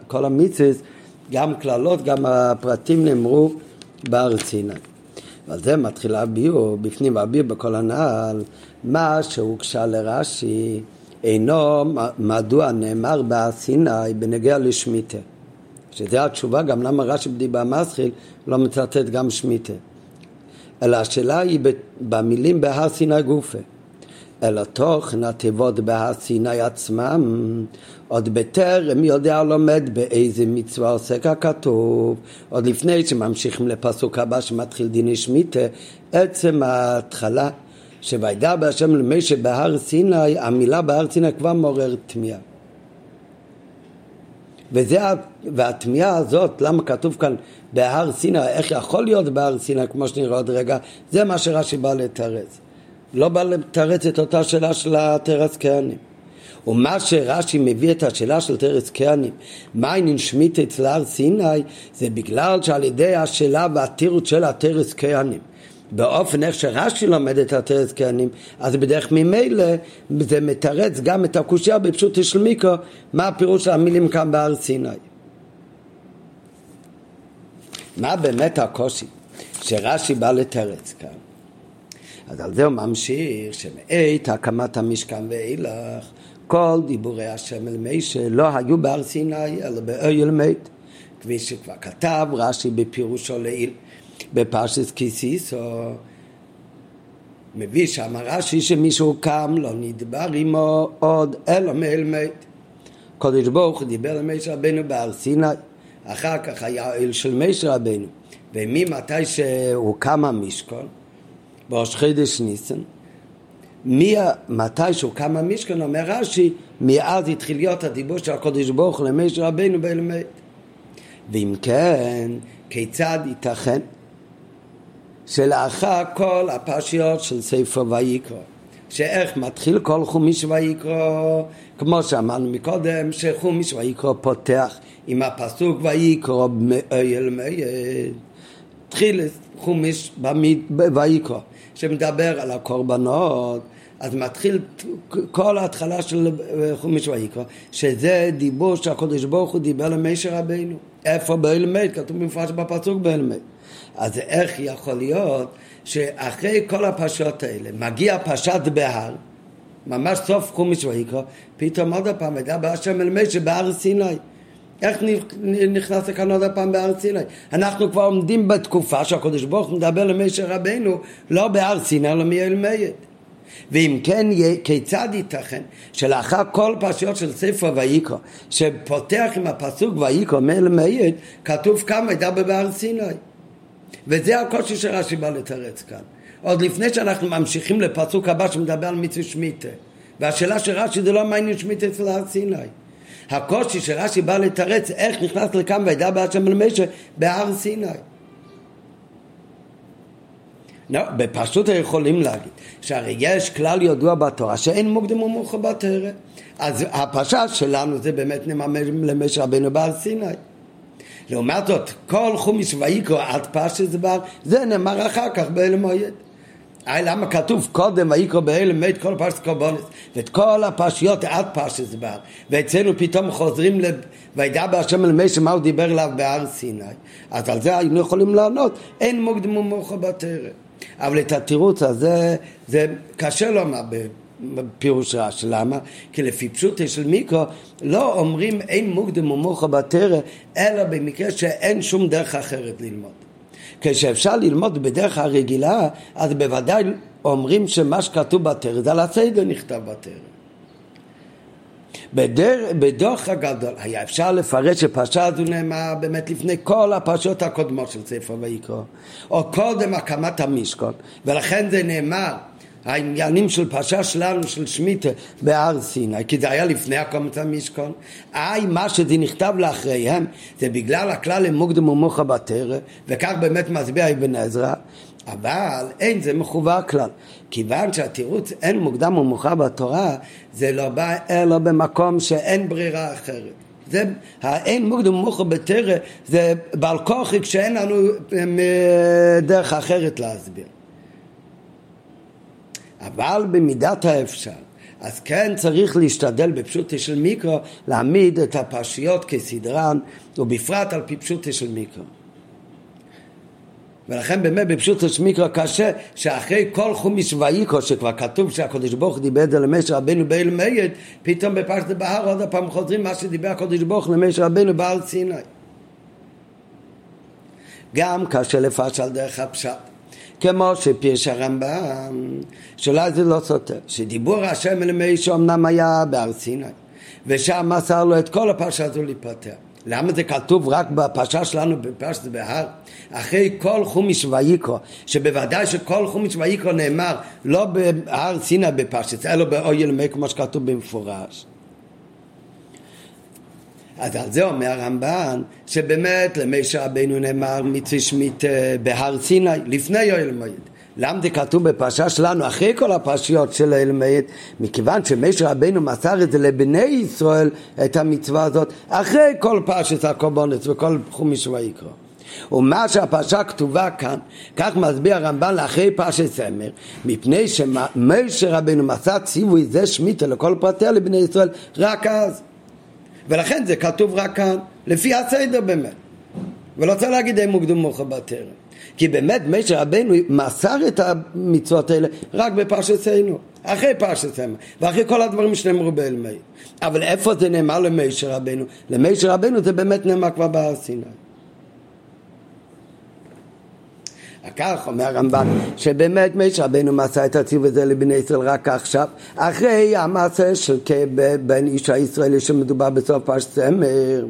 כל המיצס, גם קללות, גם הפרטים נאמרו בהר סיני. ועל זה מתחיל הביאור, בפנים הביאור בכל הנעל, מה שהוגשה לרש"י אינו מדוע נאמר בהר סיני בנגיע לשמיטה. שזו התשובה גם למה רש"י בדיבה מסחיל לא מצטט גם שמיטה. אלא השאלה היא במילים בהר סיני גופה. אלא תוכן התיבות בהר סיני עצמם, עוד בטרם יודע לומד באיזה מצווה עוסק הכתוב, עוד לפני שממשיכים לפסוק הבא שמתחיל דיני שמיטה, עצם ההתחלה שוידע בהשם למשה בהר סיני, המילה בהר סיני כבר מעוררת תמיהה. וזה, והתמיהה הזאת, למה כתוב כאן בהר סיני, איך יכול להיות בהר סיני, כמו שנראה עוד רגע, זה מה שרש"י בא לתרץ. לא בא לתרץ את אותה שאלה של התרס כהנים. ומה שרש"י מביא את השאלה של תרס כהנים, היא נשמית אצל הר סיני, זה בגלל שעל ידי השאלה והתירוץ של התרס כהנים. באופן איך שרש"י לומד את התרס כהנים, אז בדרך ממילא זה מתרץ גם את הקושייה בפשוט של מיקרו, מה הפירוש של המילים כאן בהר סיני. מה באמת הקושי שרש"י בא לתרץ כאן? אז על זה הוא ממשיך שמעת הקמת המשכן ואילך כל דיבורי השם אל מישה לא היו בהר סיני אלא באויל מת. כפי שכבר כתב רש"י בפירושו לעיל בפרשס כיסיסו מביא שם רש"י שמישהו קם לא נדבר עמו עוד אלא מאל מת. קודש ברוך הוא דיבר למשה רבנו בהר סיני אחר כך היה אל של משה רבנו. וממתי שהוקם המשכון בראש חידש ניסן מתי שהוקם המשכון אומר רש"י מאז התחיל להיות הדיבור של הקודש ברוך הוא למשה רבנו באל מת ואם כן כיצד ייתכן שלאחר כל הפרשיות של ספר ויקרא, שאיך מתחיל כל חומיש ויקרא, כמו שאמרנו מקודם, שחומיש ויקרא פותח עם הפסוק ויקרא מאויל מאויל. התחיל חומיש ויקרא, שמדבר על הקורבנות, אז מתחיל כל ההתחלה של חומיש ויקרא, שזה דיבור שהקדוש ברוך הוא דיבר למשה רבינו. איפה באויל מת? כתוב במפורש בפסוק באויל מת. אז איך יכול להיות שאחרי כל הפרשות האלה מגיע פרשת בהר, ממש סוף חומש ויקרא, פתאום עוד פעם וידבר השם אל משה בהר סיני. איך נכנס לכאן עוד פעם בהר סיני? אנחנו כבר עומדים בתקופה שהקדוש ברוך הוא מדבר למשה רבנו לא בהר סיני אלא מאל. ואם כן, כיצד ייתכן שלאחר כל פרשיות של ספר ויקרא, שפותח עם הפסוק ויקרא מאל כתוב כמה ידבר בהר סיני. וזה הקושי שרש"י בא לתרץ כאן. עוד לפני שאנחנו ממשיכים לפסוק הבא שמדבר על מצווה שמיטה. והשאלה של רש"י זה לא מעניין שמיטה אצל הר סיני. הקושי שרש"י בא לתרץ איך נכנס לכאן וידע בהשם אל משה בהר סיני. לא, בפשוט יכולים להגיד שהרי יש כלל ידוע בתורה שאין מוקדם ומאוחר בתרא אז הפרשה שלנו זה באמת נממש למשה רבנו בהר סיני לעומת זאת, כל חומיש ויקרא עד פרשת דבר, זה נאמר אחר כך באל מועד. היי, למה כתוב קודם ויקרא באל מועד כל פרשת קורבנות ואת כל הפרשיות עד פרשת דבר. ואצלנו פתאום חוזרים ל... וידע בהשם אל משה מה הוא דיבר אליו בהר סיני אז על זה היינו יכולים לענות אין מוקדם ומאוחר בתרא אבל את התירוץ הזה זה קשה לומר בפירוש רש. למה? כי לפי פשוטה של מיקרו לא אומרים אין מוקדם ומאוחר בתרא, אלא במקרה שאין שום דרך אחרת ללמוד. כשאפשר ללמוד בדרך הרגילה, אז בוודאי אומרים שמה שכתוב בתרא זה על הסדר נכתב בתרא. בדר, בדוח הגדול היה אפשר לפרש שפרשה הזו נאמר באמת לפני כל הפרשות הקודמות של ספר ויקרא, או קודם הקמת המשכון, ולכן זה נאמר העניינים של פרשה שלנו, של שמיטה, בהר סיני, כי זה היה לפני הקומת המשכון. איי, מה שזה נכתב לאחריהם, זה בגלל הכלל למוקדם ומוחה בתרא, וכך באמת מצביע אבן עזרא, אבל אין זה מחובר כלל. כיוון שהתירוץ אין מוקדם ומאוחר בתורה, זה לא בא אלא במקום שאין ברירה אחרת. זה האין מוקדם מוכר בתרא, זה בעל כוחי כשאין לנו אה, דרך אחרת להסביר. אבל במידת האפשר, אז כן צריך להשתדל בפשוטי של מיקרו להעמיד את הפרשיות כסדרן, ובפרט על פי פשוטי של מיקרו. ולכן באמת בפשוט מיקרו קשה שאחרי כל חומיש ויקו שכבר כתוב שהקדוש ברוך דיבר את זה למשה רבנו באל מייד פתאום בפרשת בהר עוד פעם חוזרים מה שדיבר הקדוש ברוך למשה רבנו בהר סיני גם קשה לפרש על דרך הפשט כמו שפירש הרמב"ם שאולי זה לא סותר שדיבור השם אל משה אמנם היה בהר סיני ושם מסר לו את כל הפרשה הזו להיפטר למה זה כתוב רק בפרשה שלנו בפרשת בהר? אחרי כל חומיש ויקרו, שבוודאי שכל חומיש ויקרו נאמר לא בהר סיני בפרשת, אלא באויל מי כמו שכתוב במפורש. אז על זה אומר הרמב"ן, שבאמת למשה רבינו נאמר מצווה שמית בהר סיני, לפני אוהל מועד. למה זה כתוב בפרשה שלנו אחרי כל הפרשיות של האלמד? מכיוון שמשה רבינו מסר את זה לבני ישראל, את המצווה הזאת, אחרי כל פרשת הקורבנות וכל חומיש ויקרא. ומה שהפרשה כתובה כאן, כך מסביר הרמב"ן לאחרי פרשת סמר, מפני שמשה רבינו מסר ציווי זה שמיטה לכל פרטיה לבני ישראל רק אז. ולכן זה כתוב רק כאן, לפי הסדר באמת. ולא צריך להגיד הם מוקדום מוכר בטרם. כי באמת משה רבנו מסר את המצוות האלה רק בפרשתנו, אחרי פרשתנו, ואחרי כל הדברים שנאמרו באלמי. אבל איפה זה נאמר למשה רבנו? למשה רבנו זה באמת נאמר כבר בהר סיני. כך אומר הרמב"ן, שבאמת משה רבנו מסר את הציב הזה לבני ישראל רק עכשיו, אחרי המעשה של בן איש הישראלי שמדובר בסוף פרשת סמר.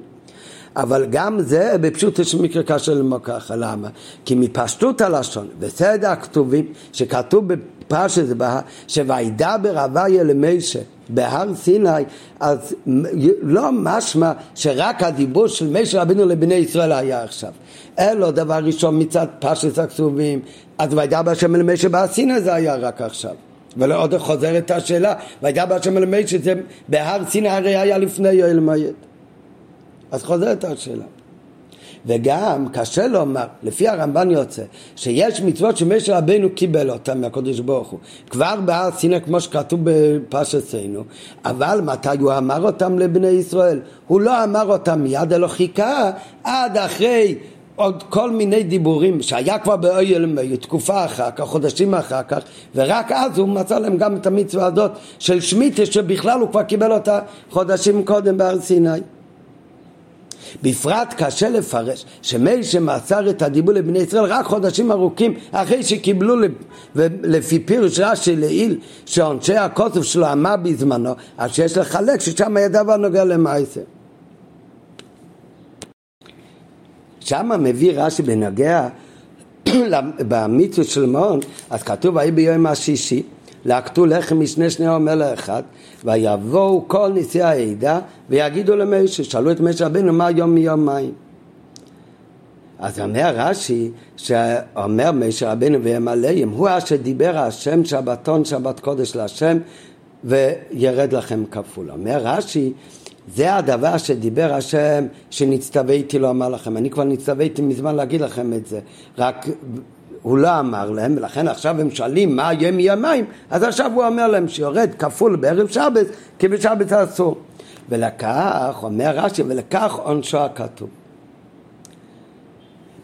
אבל גם זה בפשוט יש מקרה קשה ללמוד ככה, למה? כי מפשטות הלשון וסדר הכתובים שכתוב בפרשת שוידבר הוויה למשה בהר סיני, אז לא משמע שרק הדיבור של משה רבינו לבני ישראל היה עכשיו. אלו דבר ראשון מצד פרשת הכתובים, אז וידבר השם למשה בהר סיני זה היה רק עכשיו. ולעוד חוזרת השאלה, וידבר השם למשה זה בהר סיני הרי היה לפני יואל מועד. אז חוזרת השאלה. וגם קשה לומר, לפי הרמב"ן יוצא, שיש מצוות שמשה רבנו קיבל אותן מהקדוש ברוך הוא, כבר בהר סיני כמו שכתוב בפרשתנו, אבל מתי הוא אמר אותם לבני ישראל? הוא לא אמר אותם מיד, אלא חיכה עד אחרי עוד כל מיני דיבורים שהיה כבר באויל תקופה אחר כך, חודשים אחר כך, ורק אז הוא מצא להם גם את המצווה הזאת של שמיטה שבכלל הוא כבר קיבל אותה חודשים קודם בהר סיני. בפרט קשה לפרש שמי שמסר את הדיבור לבני ישראל רק חודשים ארוכים אחרי שקיבלו לפי פירוש רש"י לעיל שעונשי הכוסף שלו אמר בזמנו אז שיש לחלק ששם היה דבר נוגע למעשה שם מביא רש"י בנוגע במצווה של מעון אז כתוב ויהי ביום השישי להקטו לחם משני שני אומר לאחד ויבואו כל נשיאי העדה ויגידו למשה, שאלו את משה רבינו מה יום מיומיים אז אומר רש"י, שאומר משה רבינו וימלאם, הוא אשר דיבר השם שבתון שבת קודש להשם וירד לכם כפול. אומר רש"י, זה הדבר שדיבר השם שנצטוויתי לומר לכם. אני כבר נצטוויתי מזמן להגיד לכם את זה, רק הוא לא אמר להם, ולכן עכשיו הם שואלים מה יהיה מימיים, אז עכשיו הוא אומר להם שיורד כפול בערב שבת, כי בשבת אסור. ולקח, אומר רש"י, ולקח עונשו הכתוב.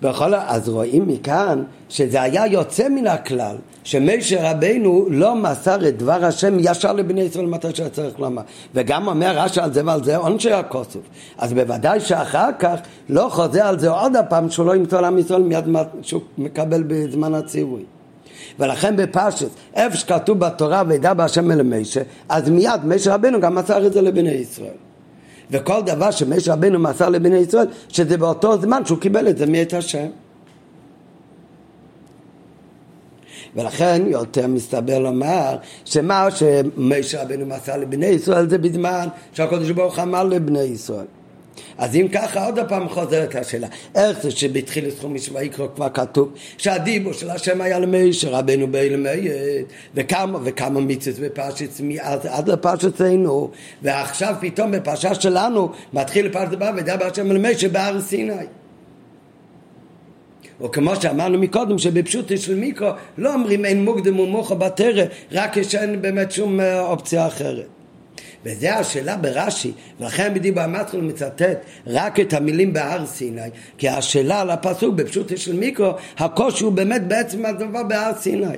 בכל, אז רואים מכאן שזה היה יוצא מן הכלל, שמשה רבנו לא מסר את דבר השם ישר לבני ישראל מתי שהיה צריך לומר. וגם אומר רש"י על זה ועל זה עונשי הכוסף. אז בוודאי שאחר כך לא חוזר על זה עוד הפעם שהוא לא ימצא לעם ישראל מיד שהוא מקבל בזמן הציווי. ולכן בפרשת, איפה שכתוב בתורה וידע בהשם אל משה, אז מיד משה רבנו גם מסר את זה לבני ישראל. וכל דבר שמשה רבנו מסר לבני ישראל, שזה באותו זמן שהוא קיבל את זה מאת השם. ולכן יותר מסתבר לומר שמה שמשה רבנו מסר לבני ישראל זה בזמן שהקדוש ברוך אמר לבני ישראל אז אם ככה עוד פעם חוזרת השאלה, איך זה שבתחיל לסכום משווה יקרא כבר כתוב שהדיבור של השם היה למשה רבנו באלמייד וכמה וכמה מיצס בפרשת עד, עד לפרשתנו ועכשיו פתאום בפרשה שלנו מתחיל פרשת הבא ודבר השם למשה בהר סיני. או כמו שאמרנו מקודם שבפשוט של מיקרו לא אומרים אין מוקדם ומוכו בתרא רק כשאין באמת שום אה, אופציה אחרת וזה השאלה ברש"י, ולכן בדיבור המתחיל מצטט רק את המילים בהר סיני, כי השאלה על הפסוק בפשוט של מיקרו, הקושי הוא באמת בעצם הדבר בהר סיני.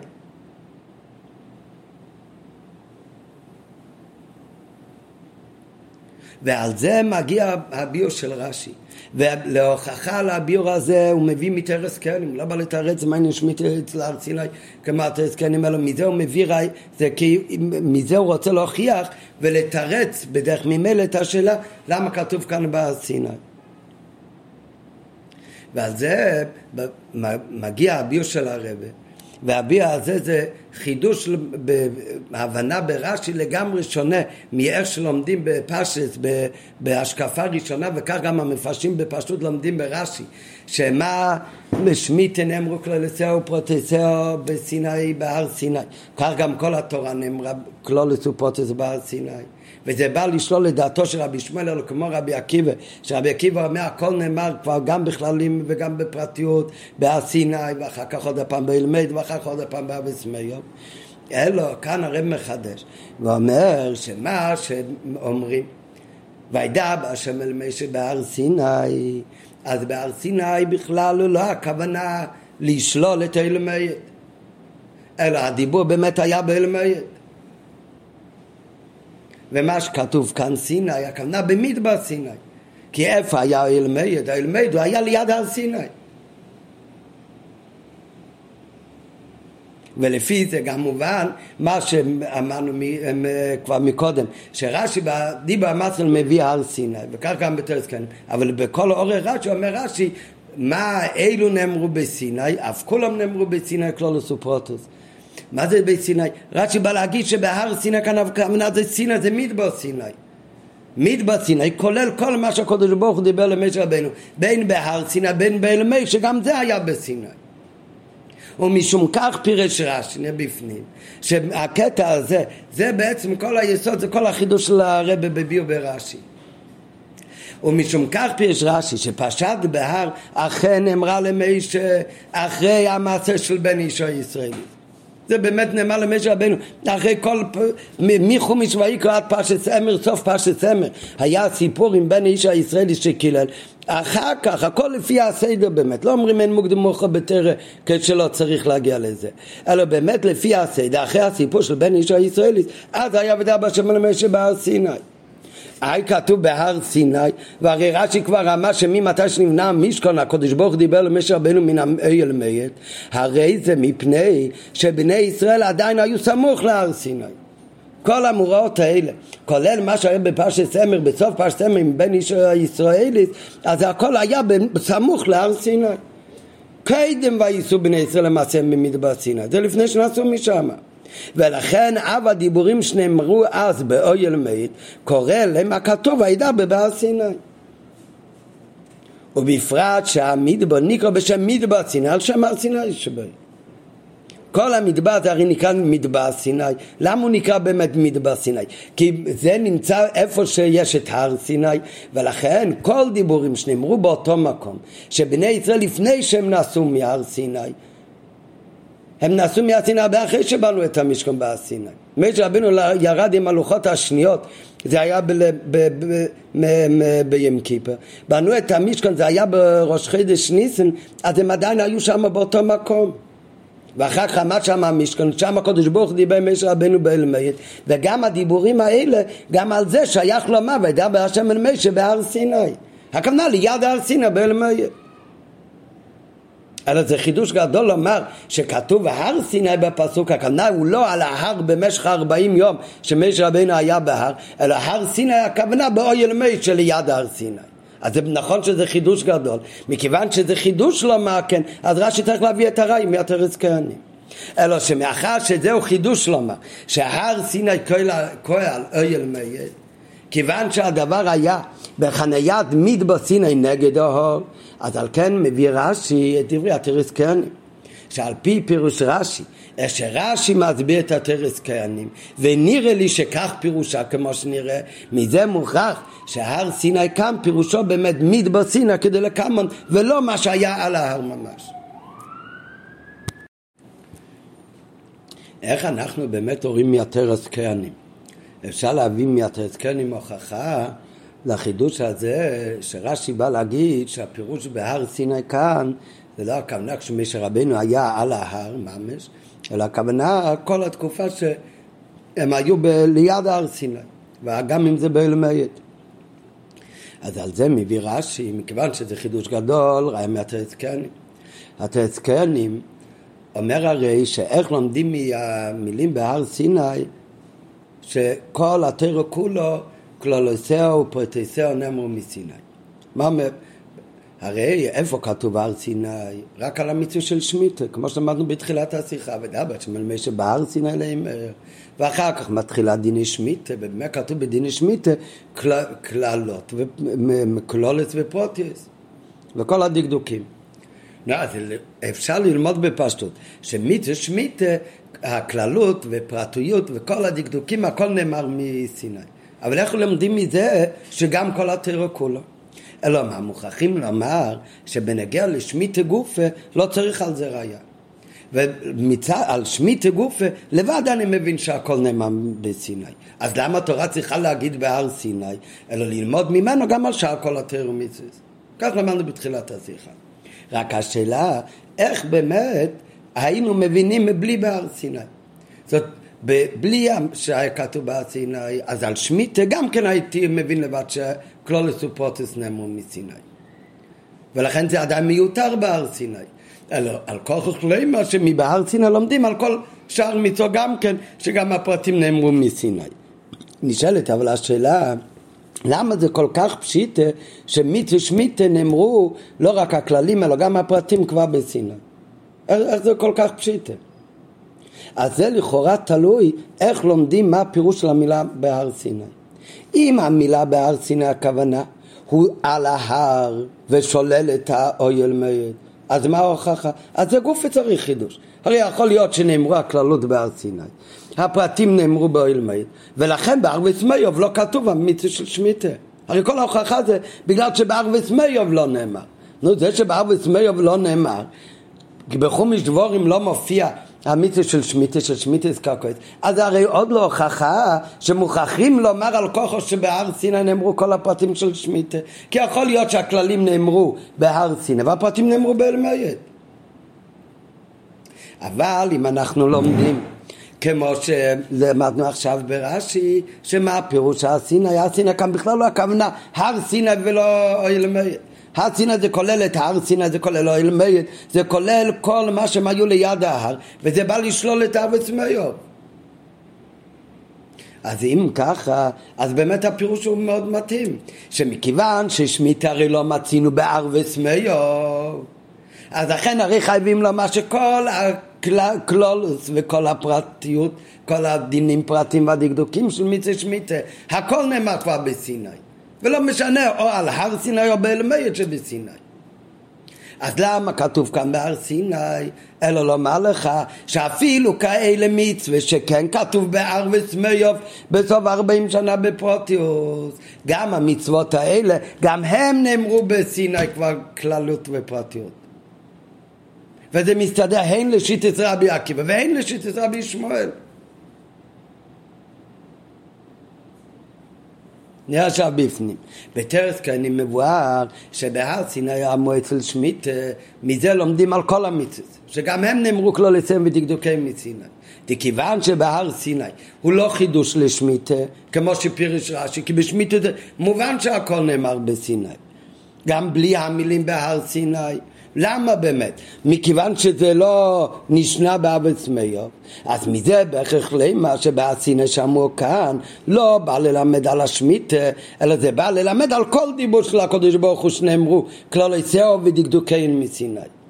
ועל זה מגיע הביור של רש"י. ולהוכחה על הביור הזה הוא מביא מתרס קנים, לא בא לתרץ מה נשמית אצל הר סיני כמו תרס קנים, אלא מזה הוא מביא, זה כי מזה הוא רוצה להוכיח ולתרץ בדרך ממילא את השאלה למה כתוב כאן בהר סיני. ועל זה מגיע הביור של הרבה והביע הזה זה חידוש בהבנה ברש"י לגמרי שונה מאיך שלומדים בפשט, בהשקפה ראשונה וכך גם המפרשים בפשוט לומדים ברש"י שמה שמיטה נאמרו כללסאו ופרוטסאו בסיני בהר סיני. כך גם כל התורה נאמרה כלולס ופרוטס בהר סיני וזה בא לשלול את דעתו של רבי שמואל אלא כמו רבי עקיבא שרבי עקיבא אומר הכל נאמר כבר גם בכללים וגם בפרטיות בהר סיני ואחר כך עוד הפעם באלמד ואחר כך עוד הפעם באבס מיום אלו כאן הרב מחדש ואומר שמה שאומרים וידע בהשם אל משה בהר סיני אז בהר סיני בכלל לא הכוונה לשלול את אלמד אלא הדיבור באמת היה באלמד ומה שכתוב כאן סיני, הכוונה במדבר סיני. כי איפה היה האלמד? האלמד הוא היה ליד הר סיני. ולפי זה גם מובן מה שאמרנו כבר מקודם, שרש"י בדיבר המסל מביא הר סיני, וכך גם בתרס כן, אבל בכל אורי רש"י אומר רש"י, מה אילו נאמרו בסיני, אף כולם נאמרו בסיני כלולוס ופרוטוס. מה זה בית סיני? רש"י בא להגיד שבהר סיני כאן הכוונה זה סיני, זה מדבר סיני. מדבר סיני כולל כל מה שהקדוש ברוך הוא דיבר למשה רבנו, בין בהר סיני בין באלמי, שגם זה היה בסיני. ומשום כך פירש רש"י בפנים, שהקטע הזה, זה בעצם כל היסוד, זה כל החידוש של הרבי בביאו ברש"י. ומשום כך פירש רש"י שפרשת בהר אכן אמרה למשה אחרי המעשה של בן אישו הישראלי זה באמת נאמר למשה רבנו אחרי כל מחומש ויקרא עד פרשת סמר סוף פרשת סמר היה סיפור עם בן איש הישראלי שקילל. אחר כך הכל לפי הסדר באמת. לא אומרים אין מוקדם מוכר בטרם כשלא צריך להגיע לזה. אלא באמת לפי הסדר אחרי הסיפור של בן איש הישראלי אז היה ודע בשם למשה בהר סיני היי כתוב בהר סיני, והרי רש"י כבר אמר שממתי שנבנה המשכון הקדוש ברוך דיבר למשה רבנו מן האל מית, הרי זה מפני שבני ישראל עדיין היו סמוך להר סיני. כל המוראות האלה, כולל מה שהיה בפרשת סמר, בסוף פרשת סמר עם בן הישראלית, אז הכל היה בסמוך להר סיני. קדם וייסעו בני ישראל למעשה במדבר סיני, זה לפני שנסעו משם. ולכן אב הדיבורים שנאמרו אז באויל מת קורא להם הכתוב הידע בבהר סיני ובפרט שהמדבר נקרא בשם מדבר סיני על שם הר סיני שבו כל המדבר זה הרי נקרא מדבר סיני. למה הוא נקרא באמת מדבר סיני? כי זה נמצא איפה שיש את הר סיני, ולכן כל דיבורים שנאמרו באותו מקום, שבני ישראל לפני שהם נסעו מהר סיני, הם נעשו מהסיני הרבה אחרי שבנו את המשכון בהר סיני. משה רבינו ירד עם הלוחות השניות, זה היה בים קיפר. בנו את המשכון, זה היה בראש חידש ניסן, אז הם עדיין היו שם באותו מקום. ואחר כך עמד שם המשכון, שם הקדוש ברוך הוא דיבר עם משה רבנו באלמית, וגם הדיבורים האלה, גם על זה שייך לומר, וידבר השם אל משה בהר סיני. הכוונה ליד הר סיני באלמית. אלא זה חידוש גדול לומר שכתוב הר סיני בפסוק, הכוונה הוא לא על ההר במשך 40 יום שמשה רבינו היה בהר, אלא הר סיני הכוונה באויל מי שליד הר סיני. אז זה נכון שזה חידוש גדול, מכיוון שזה חידוש לומר כן, אז רש"י צריך להביא את הרעי מהתרס כהנים. אלא שמאחר שזהו חידוש לומר, שהר סיני כהל אויל מי כיוון שהדבר היה בחניית מדבר סיני נגד האור, אז על כן מביא רש"י את דברי התרס כהנים, שעל פי פירוש רש"י, איך שרש"י מסביר את התרס כהנים, ונראה לי שכך פירושה כמו שנראה, מזה מוכרח שהר סיני קם פירושו באמת מדבר סיני כדי לקמון, ולא מה שהיה על ההר ממש. איך אנחנו באמת הורים מהתרס כהנים? אפשר להביא מהתרס כהנים הוכחה לחידוש הזה שרש"י בא להגיד שהפירוש בהר סיני כאן זה לא הכוונה כשמשה רבנו היה על ההר ממש, אלא הכוונה כל התקופה שהם היו ב- ליד הר סיני, וגם אם זה באלמייד. אז על זה מביא רש"י, מכיוון שזה חידוש גדול, ראה מהטרסקנים. הטרסקנים אומר הרי שאיך לומדים מהמילים בהר סיני, שכל התרא כולו כלולוסיה ופרטיסיה נאמרו מסיני. מה אומר? הרי איפה כתוב הר סיני? רק על המצווה של שמיטה, כמו שלמדנו בתחילת השיחה, ודאבה שמלמד שבהר סיני להם, ואחר כך מתחילה דיני שמיטה, ובאמת כתוב בדיני שמיטה קללות, קלולת ופרוטיוס, וכל הדקדוקים. אפשר ללמוד בפשטות, שמצווה שמיטה, הכללות ופרטיות וכל הדקדוקים, הכל נאמר מסיני. אבל איך לומדים מזה שגם כל הטרור כולו? אלא מה, מוכרחים לומר שבנגיע לשמיטה גופה לא צריך על זה ראייה. ועל שמיטה גופה לבד אני מבין שהכל נאמר בסיני. אז למה התורה צריכה להגיד בהר סיני? אלא ללמוד ממנו גם על שאר כל התרא מצווה. כך למדנו בתחילת השיחה. רק השאלה, איך באמת היינו מבינים מבלי בהר סיני? זאת בלי שהיה כתוב בהר סיני, אז על שמיטה גם כן הייתי מבין לבד שכלולוס ופרוטוס נאמרו מסיני. ולכן זה עדיין מיותר בהר סיני. אלא על כל חוכלימה שמבהר סיני לומדים על כל שאר מצווה גם כן, שגם הפרטים נאמרו מסיני. נשאלת אבל השאלה, למה זה כל כך פשיטה שמצווה שמיטה נאמרו לא רק הכללים אלא גם הפרטים כבר בסיני? איך זה כל כך פשיטה? אז זה לכאורה תלוי איך לומדים מה הפירוש של המילה בהר סיני. אם המילה בהר סיני הכוונה הוא על ההר ושולל את האויל מייד, אז מה ההוכחה? אז זה גוף וצריך חידוש. הרי יכול להיות שנאמרו הכללות בהר סיני, הפרטים נאמרו באויל מייד, ולכן בערבס מיוב לא כתוב המיצה של שמיטה. הרי כל ההוכחה זה בגלל שבערבס מיוב לא נאמר. נו, זה שבערבס מיוב לא נאמר, כי בחומש דבורים לא מופיע המצווה של שמיטה, של שמיטה קרקעות, אז הרי עוד לא הוכחה שמוכרחים לומר על כוחו שבהר סיני נאמרו כל הפרטים של שמיטה, כי יכול להיות שהכללים נאמרו בהר סיני והפרטים נאמרו באלמייד. אבל אם אנחנו לומדים כמו שלמדנו עכשיו ברש"י, שמה הפירוש הר סיני? הר סיני כאן בכלל לא הכוונה הר סיני ולא אלמייד. הר סיני זה כולל את ההר סיני, זה כולל אוהל מייד, זה כולל כל מה שהם היו ליד ההר, וזה בא לשלול את הארץ מיוב. אז אם ככה, אז באמת הפירוש הוא מאוד מתאים, שמכיוון ששמיטה הרי לא מצינו בארווס מיוב, אז לכן הרי חייבים לומר שכל הקלולוס וכל הפרטיות, כל הדינים פרטים והדקדוקים של מיצה שמיטה, הכל נאמר כבר בסיני. ולא משנה או על הר סיני או באלמייד שבסיני. אז למה כתוב כאן בהר סיני? אלא לומר לך שאפילו כאלה מצווה שכן כתוב בהר וסמיוב בסוף ארבעים שנה בפרוטיוס גם המצוות האלה, גם הם נאמרו בסיני כבר כללות ופרטיות וזה מסתדר הן לשיטת רבי עקיבא והן לשיטת רבי שמואל עכשיו בפנים. בתרס כהני מבואר שבהר סיני המועצל שמית, מזה לומדים על כל המצוות, שגם הם נאמרו כלו לסיים ודקדוקי מסיני. וכיוון שבהר סיני הוא לא חידוש לשמיטה, כמו שפירש רש"י, כי בשמיטה זה מובן שהכל נאמר בסיני. גם בלי המילים בהר סיני, למה באמת? מכיוון שזה לא נשנה באבץ מיוב, אז מזה בהכרח למה שבעשינה שמעו כאן לא בא ללמד על השמיטה, אלא זה בא ללמד על כל דיבור של הקדוש ברוך הוא שנאמרו כללי שאו ודקדוקיין מסיני.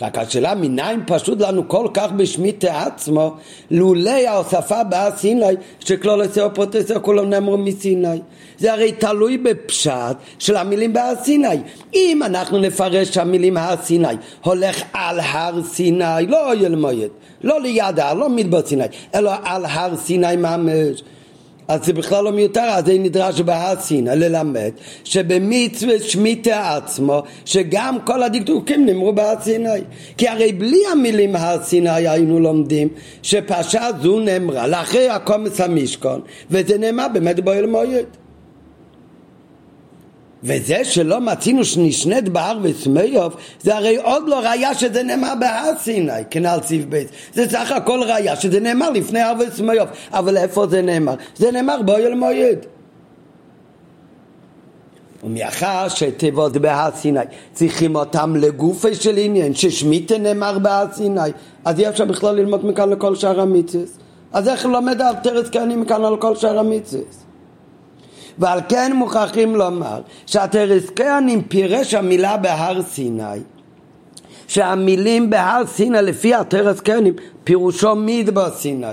רק השאלה מניין פשוט לנו כל כך בשמיטה עצמו לולא ההוספה בהר סיני שכלול אצל פרוטסיה כולם נאמרו מסיני. זה הרי תלוי בפשט של המילים בהר סיני. אם אנחנו נפרש שהמילים הר סיני הולך על הר סיני לא אוהל מועד לא ליד ההר לא מדבר סיני אלא על הר סיני ממש אז זה בכלל לא מיותר, אז זה נדרש בהסינא ללמד שבמצווה שמיטה עצמו, שגם כל הדקדוקים נאמרו בהסינא. כי הרי בלי המילים הסינא היינו לומדים שפרשה זו נאמרה לאחרי הקומץ המשכון, וזה נאמר באמת באוהל מועד. וזה שלא מצינו שנשנית בהר וסמיוב זה הרי עוד לא ראיה שזה נאמר בהר סיני כנ"ל סיב בית. זה סך הכל ראיה שזה נאמר לפני הר וסמיוב אבל איפה זה נאמר? זה נאמר באוהל מועד. ומאחר שתיבות בהר סיני צריכים אותם לגופי של עניין ששמיטה נאמר בהר סיני אז אי אפשר בכלל ללמוד מכאן לכל שאר המצווה אז איך לומד על תרס כהנים מכאן על כל שאר המצווה ועל כן מוכרחים לומר שהתרס כהנים פירש המילה בהר סיני שהמילים בהר סיני לפי התרס כהנים פירושו מדבר סיני.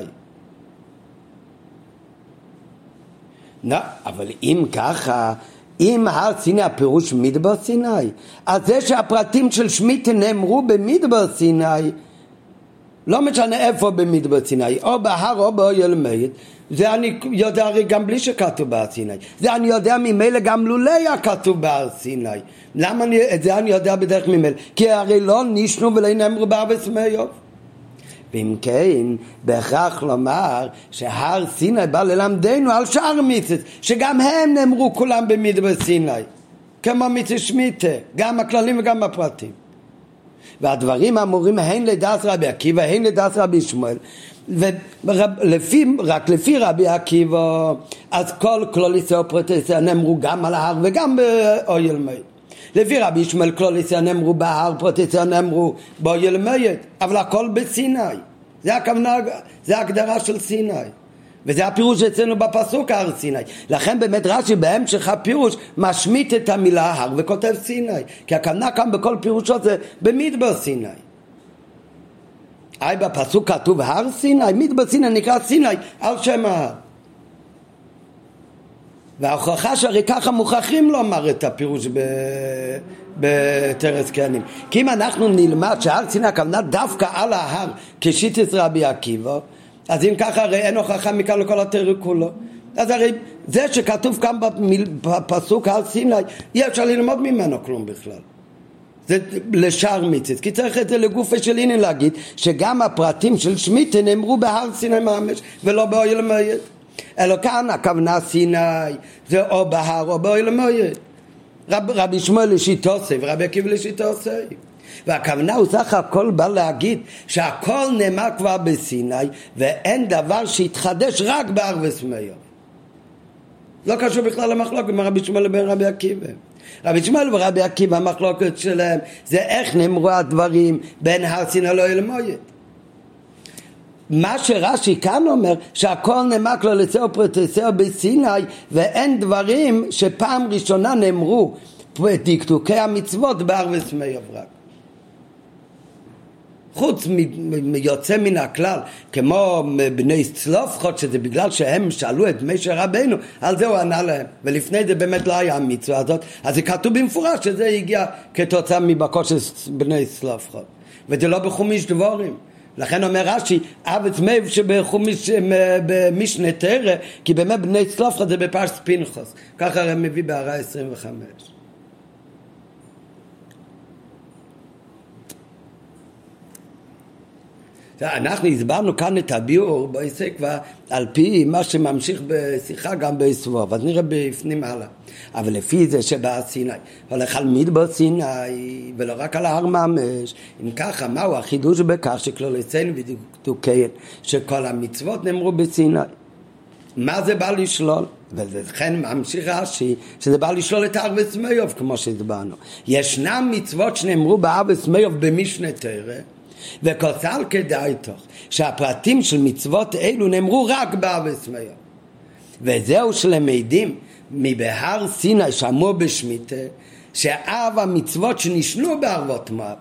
לא, אבל אם ככה אם הר סיני הפירוש מדבר סיני אז זה שהפרטים של שמיטה נאמרו במדבר סיני לא משנה איפה במדבר סיני או בהר או באויל מייד זה אני יודע הרי גם בלי שכתוב בהר סיני. זה אני יודע ממילא גם לולא היה כתוב בהר סיני. למה אני, את זה אני יודע בדרך ממילא? כי הרי לא נישנו ולא נאמרו בהר וסמיוב. ואם כן, בהכרח לומר שהר סיני בא ללמדנו על שאר מצוות, שגם הם נאמרו כולם במדבר סיני. כמו מצווה שמיטה, גם הכללים וגם הפרטים. והדברים אמורים הן לדעת רבי עקיבא, הן לדעת רבי שמואל, ולפי, רק לפי רבי עקיבא, אז כל כלול ישראל פרוטסיה נאמרו גם על ההר וגם באויל מועד. לפי רבי ישמעאל כלול ישראל נאמרו בהר, פרוטסיה נאמרו באויל מועד, אבל הכל בסיני. זה הכוונה, זה ההגדרה של סיני. וזה הפירוש אצלנו בפסוק הר סיני. לכן באמת רש"י בהמשך הפירוש משמיט את המילה הר וכותב סיני. כי הכוונה כאן בכל פירושו זה במדבר סיני. היי בפסוק כתוב הר סיני, מדבר סיני נקרא סיני על שם ההר. וההוכחה שהרי ככה מוכרחים לומר את הפירוש בתרס כהנים. כי אם אנחנו נלמד שהר סיני הכוונה דווקא על ההר כשיטס רבי עקיבא, אז אם ככה הרי אין הוכחה מכאן לכל התרא כולו. אז הרי זה שכתוב כאן בפסוק הר סיני, אי אפשר ללמוד ממנו כלום בכלל. זה לשאר מצוות, כי צריך את זה לגופה של עניין להגיד שגם הפרטים של שמיטה נאמרו בהר סיני ממש ולא באוהל מועד אלא כאן הכוונה סיני זה או בהר או באוהל מועד רב, רבי שמואל לשיטוסי ורבי עקיבא לשיטוסי והכוונה הוא סך הכל בא להגיד שהכל נאמר כבר בסיני ואין דבר שהתחדש רק בהר וסמיו. לא קשור בכלל למחלוקת בין רבי שמואל לבין רבי עקיבא? רבי שמואל ורבי עקיבא המחלוקת שלהם זה איך נאמרו הדברים בין הר סיני לא אל מויד מה שרש"י כאן אומר שהכל נאמר כבר לצאו פרוטסאו בסיני ואין דברים שפעם ראשונה נאמרו דקדוקי המצוות בהר וסמי אברק חוץ מיוצא מן הכלל, כמו בני צלופחות, שזה בגלל שהם שאלו את משה רבנו, על זה הוא ענה להם. ולפני זה באמת לא היה המצווה הזאת, אז זה כתוב במפורש שזה הגיע כתוצאה מבקות של בני צלופחות. וזה לא בחומיש דבורים. לכן אומר רש"י, אבץ מייב במשנה תרא, כי באמת בני צלופחות זה בפרס פנחוס. ככה הם מביא בהערה 25. אנחנו הסברנו כאן את הביאור כבר על פי מה שממשיך בשיחה גם בסבוב, אז נראה בפנים הלאה. אבל לפי זה שבא סיני, הולך על מדבר סיני ולא רק על ההר ממש, אם ככה, מהו החידוש בכך שכלול אצלנו ודוקן שכל המצוות נאמרו בסיני? מה זה בא לשלול? ולכן ממשיך רש"י שזה בא לשלול את הר וסמיוב כמו שהסברנו. ישנם מצוות שנאמרו בהר וסמיוב במשנה תרא וכוסל כדאי תוך שהפרטים של מצוות אלו נאמרו רק באבס מיום וזהו שלמדים מבהר סיני שאמור בשמיטה שאב המצוות שנשנו בערבות מואב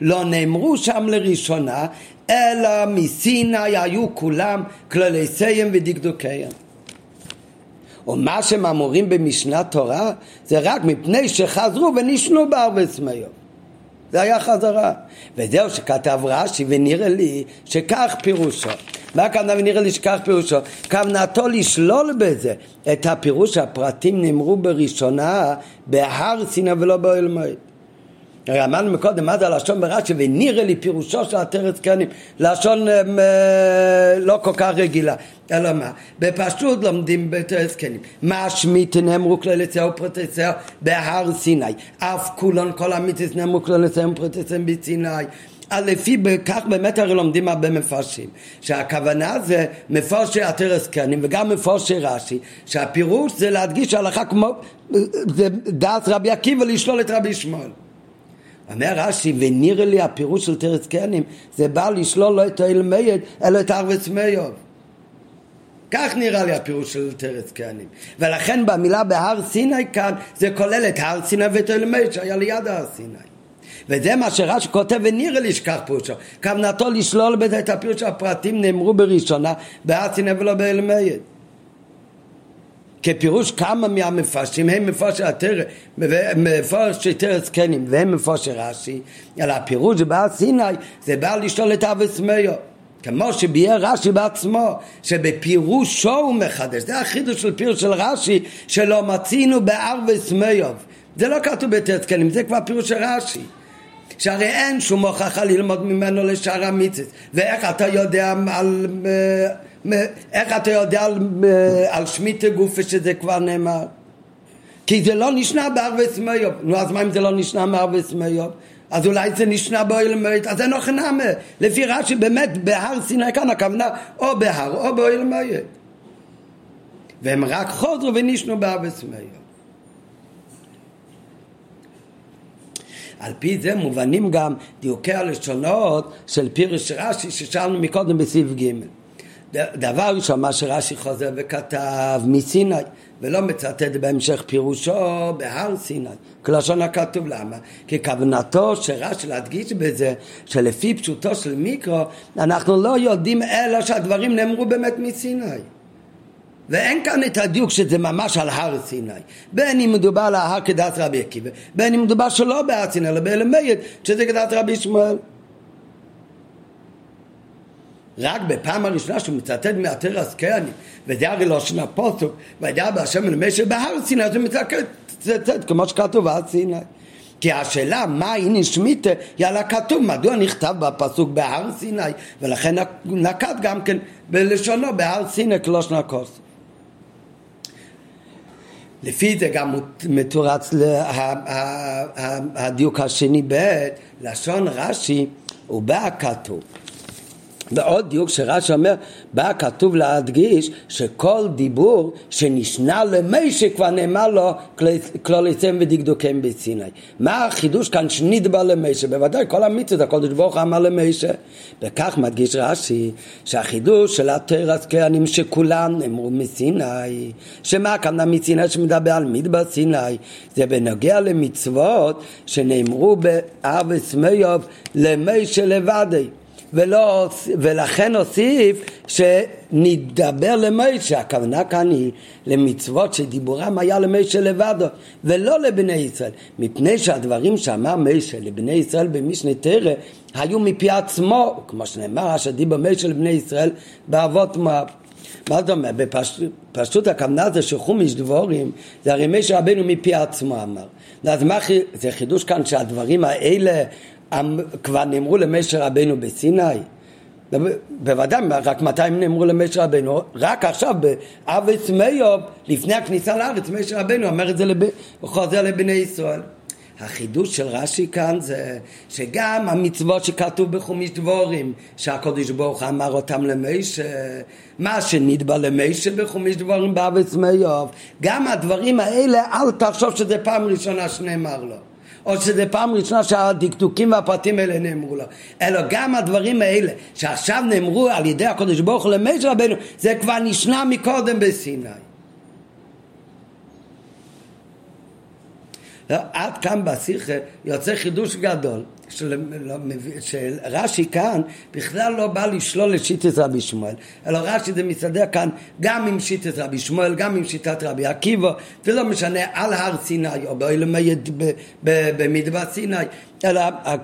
לא נאמרו שם לראשונה, אלא מסיני היו כולם כללי סיים ודקדוקיהם. ומה שהם אמורים במשנת תורה זה רק מפני שחזרו ונשנו בערבי צמיוב. זה היה חזרה. וזהו שכתב רש"י ונראה לי שכך פירושו. מה הכוונה ונראה לי שכך פירושו? כוונתו לשלול בזה את הפירוש שהפרטים נאמרו בראשונה בהר סיני ולא באוהל מועד. הרי אמרנו מקודם מה זה הלשון ברש"י? ונראה לי פירושו של עטרת קנים לשון אה, לא כל כך רגילה. אלא מה? בפשוט לומדים בתרס מה שמית נאמרו כללי צייר ופרוטצייר בהר סיני אף כולן כל המיתוס נאמרו כללי צייר ופרוטצייר בסיני אז לפי כך באמת הרי לומדים הרבה מפרשים שהכוונה זה מפרשי עטרת קנים וגם מפרשי רש"י שהפירוש זה להדגיש הלכה כמו דעת רבי עקיבא לשלול את רבי שמואל אומר רש"י, ונראה לי הפירוש של תרץ קנים, זה בא לשלול לא את האלמייד, אלא את ארבץ מיוב. כך נראה לי הפירוש של תרץ קנים. ולכן במילה בהר סיני כאן, זה כולל את הר סיני ואת האלמייד שהיה ליד הר סיני. וזה מה שרש"י כותב ונראה לי שכך פירושו. כוונתו לשלול בזה את הפירוש שהפרטים נאמרו בראשונה בהר סיני ולא באלמייד. כפירוש כמה מהמפרשים הם מפרשי התרא, מפרשי תרא זקנים והם מפרשי רש"י, אלא הפירוש שבא סיני זה בא לשאול את אבס מאיר כמו שביאר רש"י בעצמו, שבפירושו הוא מחדש, זה החידוש של פירוש של רש"י, שלא מצינו בארבס מיוב. זה לא כתוב בתרא זקנים, זה כבר פירוש של רש"י. שהרי אין שום הוכחה ללמוד ממנו לשאר המצווה, ואיך אתה יודע על... איך אתה יודע על, על שמיטה גופה שזה כבר נאמר? כי זה לא נשנה בערבי סמיוב. נו, אז מה אם זה לא נשנה בערבי סמיוב? אז אולי זה נשנה באוהל מועד, אז זה נוח נאמה. לפי רש"י באמת בהר סיני כאן הכוונה או בהר או באוהל מועד. והם רק חוזרו ונשנו בערבי סמיוב. על פי זה מובנים גם דיוקי הלשונות של פירש רש"י ששאלנו מקודם בסעיף ג'. דבר ראשון, מה שרש"י חוזר וכתב מסיני, ולא מצטט בהמשך פירושו בהר סיני, כלשון הכתוב, למה? כי כוונתו של רש"י להדגיש בזה שלפי פשוטו של מיקרו, אנחנו לא יודעים אלא שהדברים נאמרו באמת מסיני. ואין כאן את הדיוק שזה ממש על הר סיני. בין אם מדובר על ההר כדעת רבי עקיבא, בין אם מדובר שלא בהר סיני, אלא באלמייד, שזה כדעת רבי שמואל. רק בפעם הראשונה שהוא מצטט מעטר הסקרני, וזה הרי לא שנה פוסוק, וידע בהשם ולמשל בהר סיני, אז הוא מצטט כמו שכתוב בהר סיני. כי השאלה מה הנה שמיטה היא על הכתוב, מדוע נכתב בפסוק בהר סיני, ולכן נקט גם כן בלשונו בהר סיני כלושנה כוס. לפי זה גם מתורץ הדיוק השני ב' לשון רש"י ובא כתוב ועוד דיוק שרש"י אומר, בא כתוב להדגיש שכל דיבור שנשנה למי שכבר נאמר לו כלוליצם ודקדוקים בסיני. מה החידוש כאן שנדבר למי שבוודאי כל המצוות הקודש ברוך אמר למי וכך מדגיש רש"י שהחידוש של התרס כהנים שכולם נאמרו מסיני. שמה כאן מסיני שמדבר על מדבר סיני? זה בנוגע למצוות שנאמרו בארץ מיוב למי שלבדי. ולא, ולכן הוסיף שנדבר למוישה, הכוונה כאן היא למצוות שדיבורם היה למוישה לבדו ולא לבני ישראל, מפני שהדברים שאמר מוישה לבני ישראל במשנה תרא היו מפי עצמו, כמו שנאמר אשר דיבר מוישה לבני ישראל באבות מואב. מה זאת אומרת? בפשטות הכוונה זה שחומיש דבורים, זה הרי משה רבנו מפי עצמו אמר. אז מה זה חידוש כאן שהדברים האלה כבר נאמרו למשה רבנו בסיני? בוודאי, רק מתי הם נאמרו למשה רבנו? רק עכשיו, באבס מיוב, לפני הכניסה לארץ, משה רבנו אומר את זה, לב... חוזר לבני ישראל. החידוש של רש"י כאן זה שגם המצוות שכתוב בחומיש דבורים שהקדוש ברוך אמר אותם למשה מה שנדבע למשה בחומיש דבורים באבס מיוב גם הדברים האלה אל תחשוב שזה פעם ראשונה שנאמר לו או שזה פעם ראשונה שהדקדוקים והפרטים האלה נאמרו לו, אלא גם הדברים האלה שעכשיו נאמרו על ידי הקדוש ברוך הוא למשה רבנו, זה כבר נשנה מקודם בסיני. עד כאן בשיחה יוצא חידוש גדול, של, לא, של רש"י כאן בכלל לא בא לשלול את שיטת רבי שמואל, אלא רש"י זה מסתדר כאן גם עם שיטת רבי שמואל, גם עם שיטת רבי עקיבא, זה לא משנה על הר סיני או במדבר סיני, אלא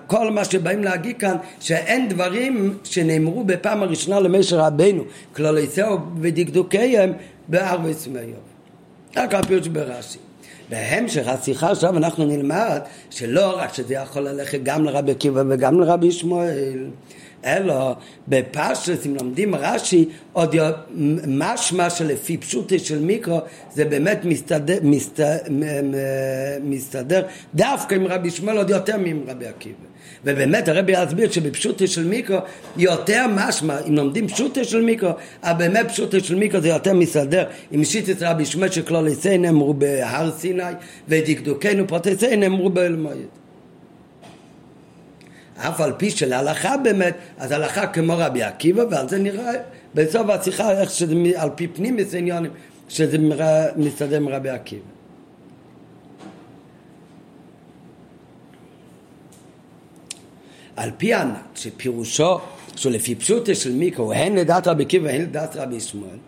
כל מה שבאים להגיד כאן שאין דברים שנאמרו בפעם הראשונה למשר רבינו, כלליסאו ודקדוקיהם בהר וסמיוב. רק הפירוש ברש"י. בהמשך השיחה עכשיו אנחנו נלמד שלא רק שזה יכול ללכת גם לרבי עקיבא וגם לרבי שמואל אלא בפשטס, אם לומדים רש"י, עוד משמע שלפי פשוטי של מיקרו, זה באמת מסתדר, מסתדר, מסתדר דווקא עם רבי שמואל עוד יותר מעם רבי עקיבא. ובאמת הרבי יסביר שבפשוטי של מיקרו יותר משמע, אם לומדים פשוטי של מיקרו, אבל באמת פשוטי של מיקרו זה יותר מסתדר עם שיטת רבי שמואל שכלוליסי נאמרו בהר סיני ודקדוקנו פרוטסי נאמרו באלמויד. אף על פי שלהלכה באמת, אז הלכה כמו רבי עקיבא, ועל זה נראה בסוף השיחה איך שזה על פי פנים עניונים, שזה מסתדר עם רבי עקיבא. על פי ענת, שפירושו שלפי פשוטו של מיקרו, הן לדעת רבי עקיבא והן לדעת רבי שמואל,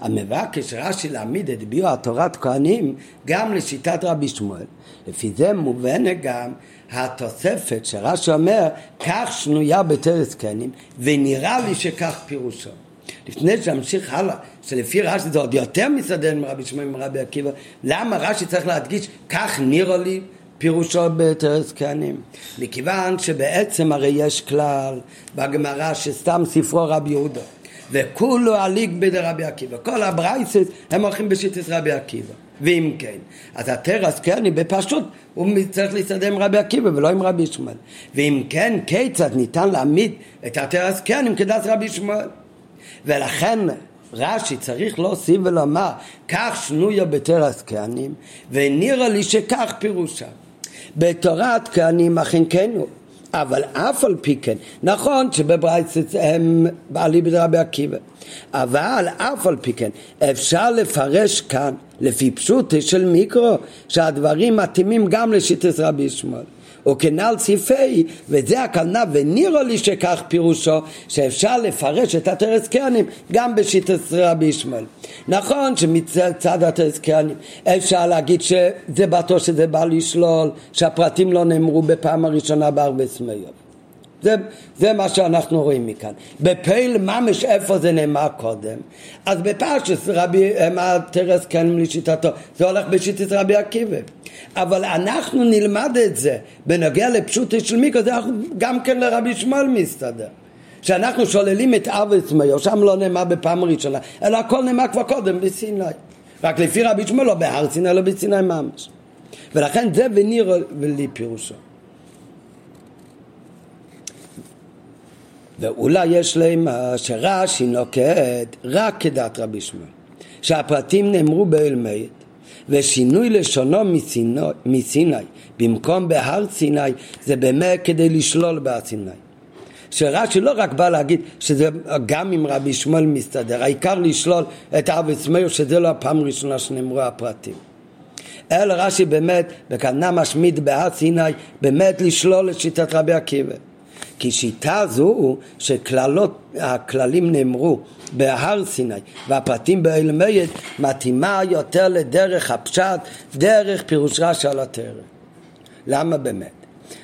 המבקש רש"י להעמיד את ביור התורת כהנים גם לשיטת רבי שמואל. לפי זה מובנת גם התוספת שרש"י אומר, כך שנויה בתרס קנים, ונראה לי שכך פירושו. לפני שנמשיך הלאה, שלפי רש"י זה עוד יותר מסתדר עם רבי שמעון ורבי עקיבא, למה רש"י צריך להדגיש, כך נראה לי פירושו בתרס קנים? מכיוון שבעצם הרי יש כלל בגמרא שסתם ספרו רבי יהודה, וכולו הליג בידי רבי עקיבא, כל הברייסס הם הולכים בשיטת רבי עקיבא. ואם כן, אז התרס קרני בפשוט הוא צריך להסתדר עם רבי עקיבא ולא עם רבי שמואל. ואם כן, כיצד ניתן להעמיד את התרס קרנים כדעת רבי שמואל? ולכן רש"י צריך להוסיף ולומר כך שנויה בתרס כהנים ונראה לי שכך פירושה בתורת כהנים אכן כן הוא אבל אף על פי כן, נכון שבברייסס הם בעלי רבי עקיבא, אבל אף על פי כן אפשר לפרש כאן לפי פשוטי של מיקרו שהדברים מתאימים גם לשיטת רבי ישמעאל. וכנ"ל ציפי, וזה הכוונה, ונראה לי שכך פירושו, שאפשר לפרש את התרס קרנים גם בשיטת רבי ישמעאל. נכון שמצד התרס קרנים אפשר להגיד שזה בטוח שזה בא לשלול, שהפרטים לא נאמרו בפעם הראשונה בהרבה סמיות. זה, זה מה שאנחנו רואים מכאן. בפייל ממש איפה זה נאמר קודם, אז בפרשס רבי, מה תרס קרנים לשיטתו, זה הולך בשיטת רבי עקיבא. אבל אנחנו נלמד את זה בנוגע לפשוטו של מיקרו, זה גם כן לרבי שמואל מסתדר. שאנחנו שוללים את אב עצמאיו, שם לא נאמר בפעם הראשונה, אלא הכל נאמר כבר קודם בסיני. רק לפי רבי שמואל לא בהר סיני, לא בסיני ממש. ולכן זה וניר ולי פירושו. ואולי יש להם שרש"י נוקט רק כדעת רבי שמואל, שהפרטים נאמרו באלמית ושינוי לשונו מסיני, מסיני במקום בהר סיני זה באמת כדי לשלול בהר סיני. שרש"י לא רק בא להגיד שזה גם עם רבי שמואל מסתדר, העיקר לשלול את אב עצמאו שזה לא הפעם הראשונה שנאמרו הפרטים. אלא רש"י באמת, בכוונה משמיד בהר סיני, באמת לשלול את שיטת רבי עקיבא. כי שיטה זו שהכללים נאמרו בהר סיני והפרטים באלמייד מתאימה יותר לדרך הפשט, דרך פירוש רש"י על התרם. למה באמת?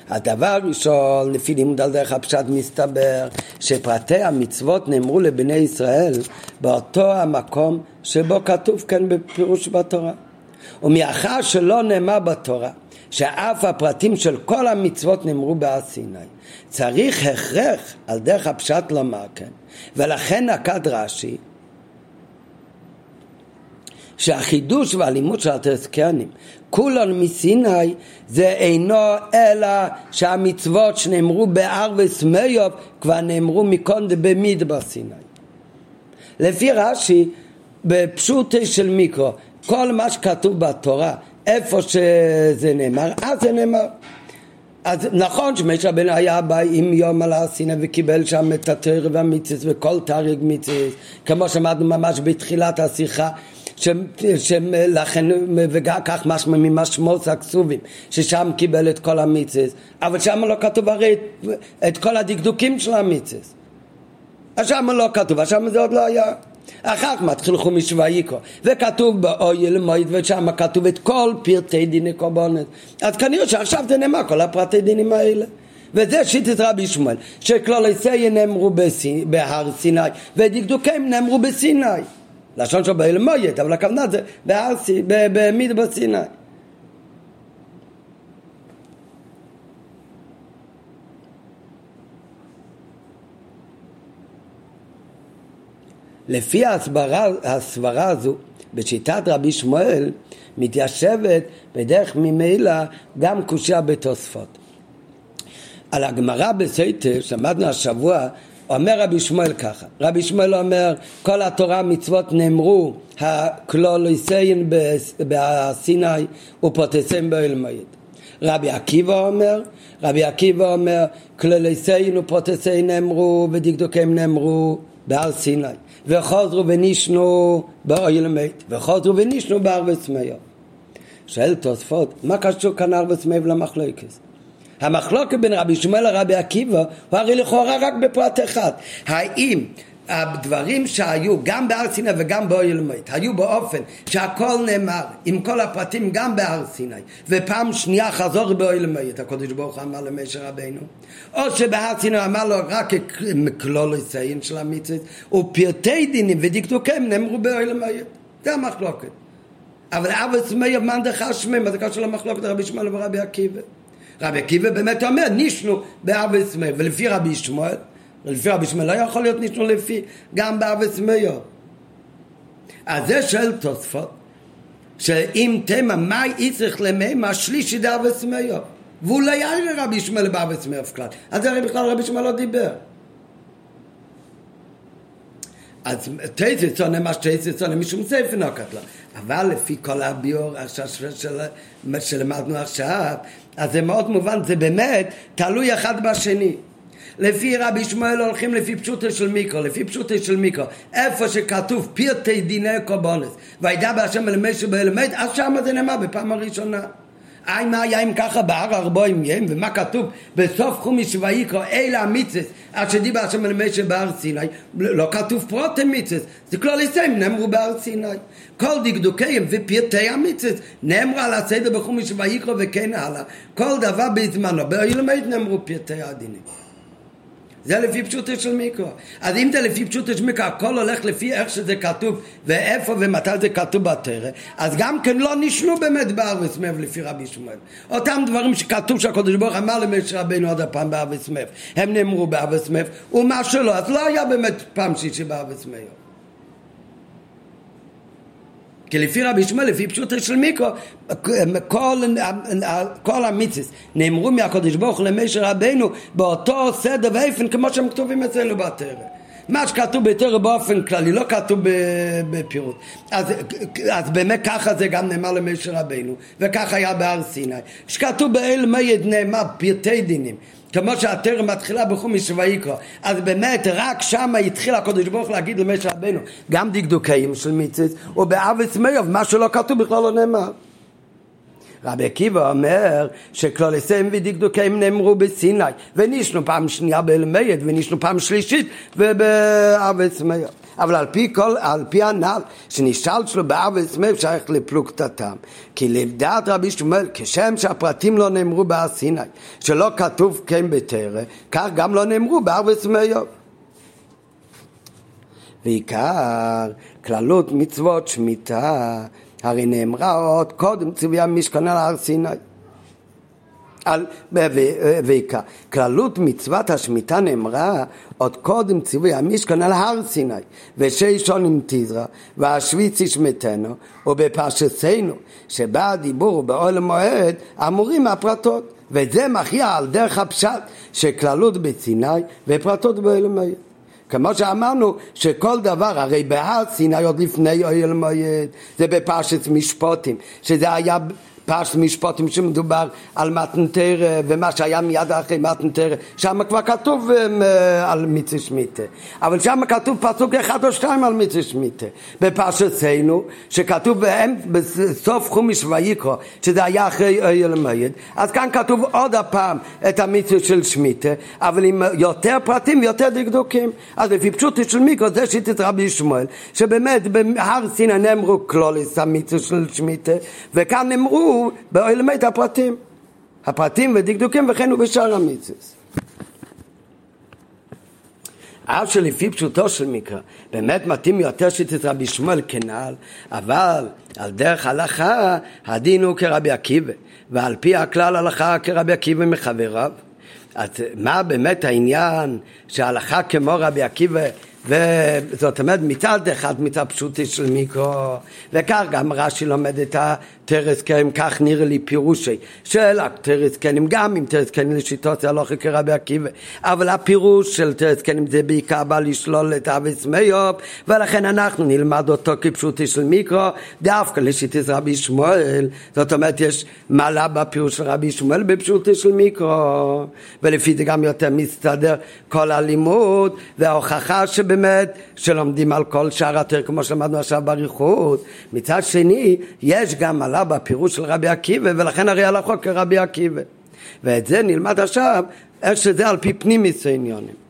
הדבר הראשון, לפי לימוד על דרך הפשט, מסתבר שפרטי המצוות נאמרו לבני ישראל באותו המקום שבו כתוב כאן בפירוש בתורה. ומאחר שלא נאמר בתורה שאף הפרטים של כל המצוות נאמרו בהר סיני. צריך הכרח על דרך הפשט לומר כן, ולכן נקד רש"י שהחידוש והלימוד של הטרסקיאנים כולן מסיני זה אינו אלא שהמצוות שנאמרו בהר וסמיוב כבר נאמרו מקונדה במדבר סיני. לפי רש"י בפשוטי של מיקרו כל מה שכתוב בתורה איפה שזה נאמר, אז זה נאמר. אז נכון שמשה רבנו היה בא עם יום על הסיני וקיבל שם את התרא והמיציס וכל תריג מיציס, כמו שאמרנו ממש בתחילת השיחה, שלכן, וכך משמע ממשמעות הכסובים, ששם קיבל את כל המיצס, אבל שם לא כתוב הרי את, את כל הדקדוקים של המיצס. אז שם לא כתוב, אז שם זה עוד לא היה. אחר כך מתחיל חומיש ויקו, וכתוב באויל מועד, ושם כתוב את כל פרטי דיני קורבנות. אז כנראה שעכשיו זה נאמר כל הפרטי דינים האלה. וזה שיטת רבי שמואל, שכלוליסי נאמרו בהר סיני, ודקדוקיהם נאמרו בסיני. לשון שלו באויל מועד, אבל הכוונה זה בהר סיני, במדבר סיני. לפי הסברה, הסברה הזו, בשיטת רבי שמואל, מתיישבת בדרך ממילא גם קושייה בתוספות. על הגמרא בסייטר, שמענו השבוע, אומר רבי שמואל ככה, רבי שמואל אומר כל התורה המצוות נאמרו הקלוליסיין בסיני ופוטסיין באוהל מועד. רבי עקיבא אומר, רבי עקיבא אומר כלוליסיין ופוטסיין נאמרו ודקדוקיהם נאמרו בהר סיני וחוזרו ונישנו באוהל מת וחוזרו ונישנו בארבס מאיר שואל תוספות מה קשור כאן ארבס מאיר למחלוקס המחלוקת בין רבי שמואל לרבי עקיבא הוא הרי לכאורה רק בפרט אחד. האם הדברים שהיו גם בהר סיני וגם באוהל מועד היו באופן שהכל נאמר עם כל הפרטים גם בהר סיני. ופעם שנייה חזור באוהל מועד הקדוש ברוך הוא אמר למשה רבינו. או שבהר סיני אמר לו רק מכלול הסיין של המצוות ופרטי דינים ודקדוקיהם נאמרו באוהל מועד. זה המחלוקת. אבל אבא סמי מאן דחשמי מה זה קשור למחלוקת? רבי שמואל ורבי עקיבא. רבי עקיבא באמת אומר נישנו באבא סמי ולפי רבי שמואל לפי רבי שמואל לא יכול להיות נשנו לפי גם באבס מאיר. אז זה שואל תוספות, שאם תמה מאי יצריך למימה שלישי דאבס. והוא לא יאיר לרבי שמואל באבס מאיר כלל. אז הרי בכלל רבי שמואל לא דיבר. אז תייסצונה, מה שתייסצונה משום ספר נוקת לו. אבל לפי כל הביור שלמדנו עכשיו, אז זה מאוד מובן, זה באמת תלוי אחד בשני. לפי רבי שמואל הולכים לפי פשוטו של מיקרו, לפי פשוטו של מיקרו. איפה שכתוב פרטי דיני קורבנס, וידע בהשם אל משה באלמד, אז שמה זה נאמר בפעם הראשונה. היי מה היה אם ככה בהר ארבעים ים, ומה כתוב? בסוף חומיש ויקרא אלה המיצס אשר דיבר השם אל משה בהר סיני לא כתוב פרוטם מיצס זה כלל יסיים נאמרו בהר סיני. כל דקדוקיהם ופרטי המיצס נאמרו על הסדר בחומיש ויקרא וכן הלאה. כל דבר בזמנו באילמד נאמרו פרטי הדינים זה לפי פשוטו של מיקרו. אז אם זה לפי פשוטו של מיקרו, הכל הולך לפי איך שזה כתוב ואיפה ומתי זה כתוב בתרא, אז גם כן לא נשנו באמת בארץ מב לפי רבי שמואל. אותם דברים שכתוב שהקדוש ברוך אמר למשה רבינו עוד הפעם בארץ מב, הם נאמרו בארץ מב, ומה שלא, אז לא היה באמת פעם שישי בארץ מב. כי לפי רבי ישמעאל, לפי פשוטו של מיקרו, כל, כל המיצס נאמרו מהקדוש ברוך הוא למשה רבינו באותו סדר ואיפן כמו שהם כתובים אצלנו בתרא. מה שכתוב בתרא באופן כללי, לא כתוב בפירוט. אז, אז באמת ככה זה גם נאמר למשה רבינו, וככה היה בהר סיני. שכתוב באל מייד נאמר פרטי דינים. כמו שהתרא מתחילה בחומיש ויקרא אז באמת רק שם התחיל הקדוש ברוך להגיד למשה רבנו גם דקדוקאים של מיצס ובאבס מיוב מה שלא כתוב בכלל לא נאמר רבי עקיבא אומר שכלוליסיהם ודקדוקיהם נאמרו בסיני ונישנו פעם שנייה באלמייד ונישנו פעם שלישית ובאבס מיוב אבל על פי כל, על פי הנ"ל שנשאל שלו באב וצמא שייך לפלוגתתם. כי לדעת רבי שמואל כשם שהפרטים לא נאמרו בהר סיני שלא כתוב כן בתרא כך גם לא נאמרו באב וצמא ועיקר כללות מצוות שמיטה. הרי נאמרה עוד קודם ציווי המשכן על הר סיני. על, ועיקר. כללות מצוות השמיטה נאמרה עוד קודם ציווי המשכן על הר סיני. ושישון עם תזרע והשוויץ ישמטנו ובפרשסנו שבה הדיבור באוהל מועד אמורים הפרטות. וזה מכריע על דרך הפשט שכללות בסיני ופרטות באוהל מועד כמו שאמרנו שכל דבר, הרי בהר סיני עוד לפני אוהל מועד, זה בפרשת משפוטים, שזה היה פרש משפטים שמדובר על מתנתר ומה שהיה מיד אחרי מתנתר, שם כבר כתוב אה, על מיצי שמיטה, אבל שם כתוב פסוק אחד או שתיים על מיצי שמיטה. בפרשתנו, שכתוב בסוף חומיש ויקרא, שזה היה אחרי אוהל המועד, אז כאן כתוב עוד הפעם את המיצי של שמיטה, אבל עם יותר פרטים ויותר דקדוקים. אז לפי פשוט של מיקרו זה שיטת רבי שמואל, שבאמת בהר סיני נאמרו כלוליס המיצי של שמיטה, וכאן נאמרו באוהל המועד הפרטים. הפרטים ודקדוקים וכן הוא בשאר המיצוס. אף שלפי פשוטו של מקרא באמת מתאים יותר שיטת רבי שמואל כנעל, אבל על דרך הלכה הדין הוא כרבי עקיבא, ועל פי הכלל הלכה כרבי עקיבא מחבריו. אז מה באמת העניין שההלכה כמו רבי עקיבא וזאת אומרת מצד אחד מצד פשוטי של מיקרו וכך גם רש"י לומד את תרס קנים, כך נראה לי פירושי של תרס קנים, גם אם תרס קנים לשיטות הלכה כרבי עקיבא, אבל הפירוש של תרס קנים זה בעיקר בא לשלול את אביס מיוב, ולכן אנחנו נלמד אותו כפשוטי של מיקרו, דווקא לשיטת רבי שמואל, זאת אומרת יש מעלה בפירוש של רבי שמואל בפשוטי של מיקרו, ולפי זה גם יותר מסתדר כל הלימוד, וההוכחה שבאמת שלומדים על כל שער התר כמו שלמדנו עכשיו באריכות, מצד שני יש גם עלה בפירוש של רבי עקיבא, ולכן הרי הלכו כרבי עקיבא. ואת זה נלמד עכשיו, איך שזה על פי פנימיס העניונים.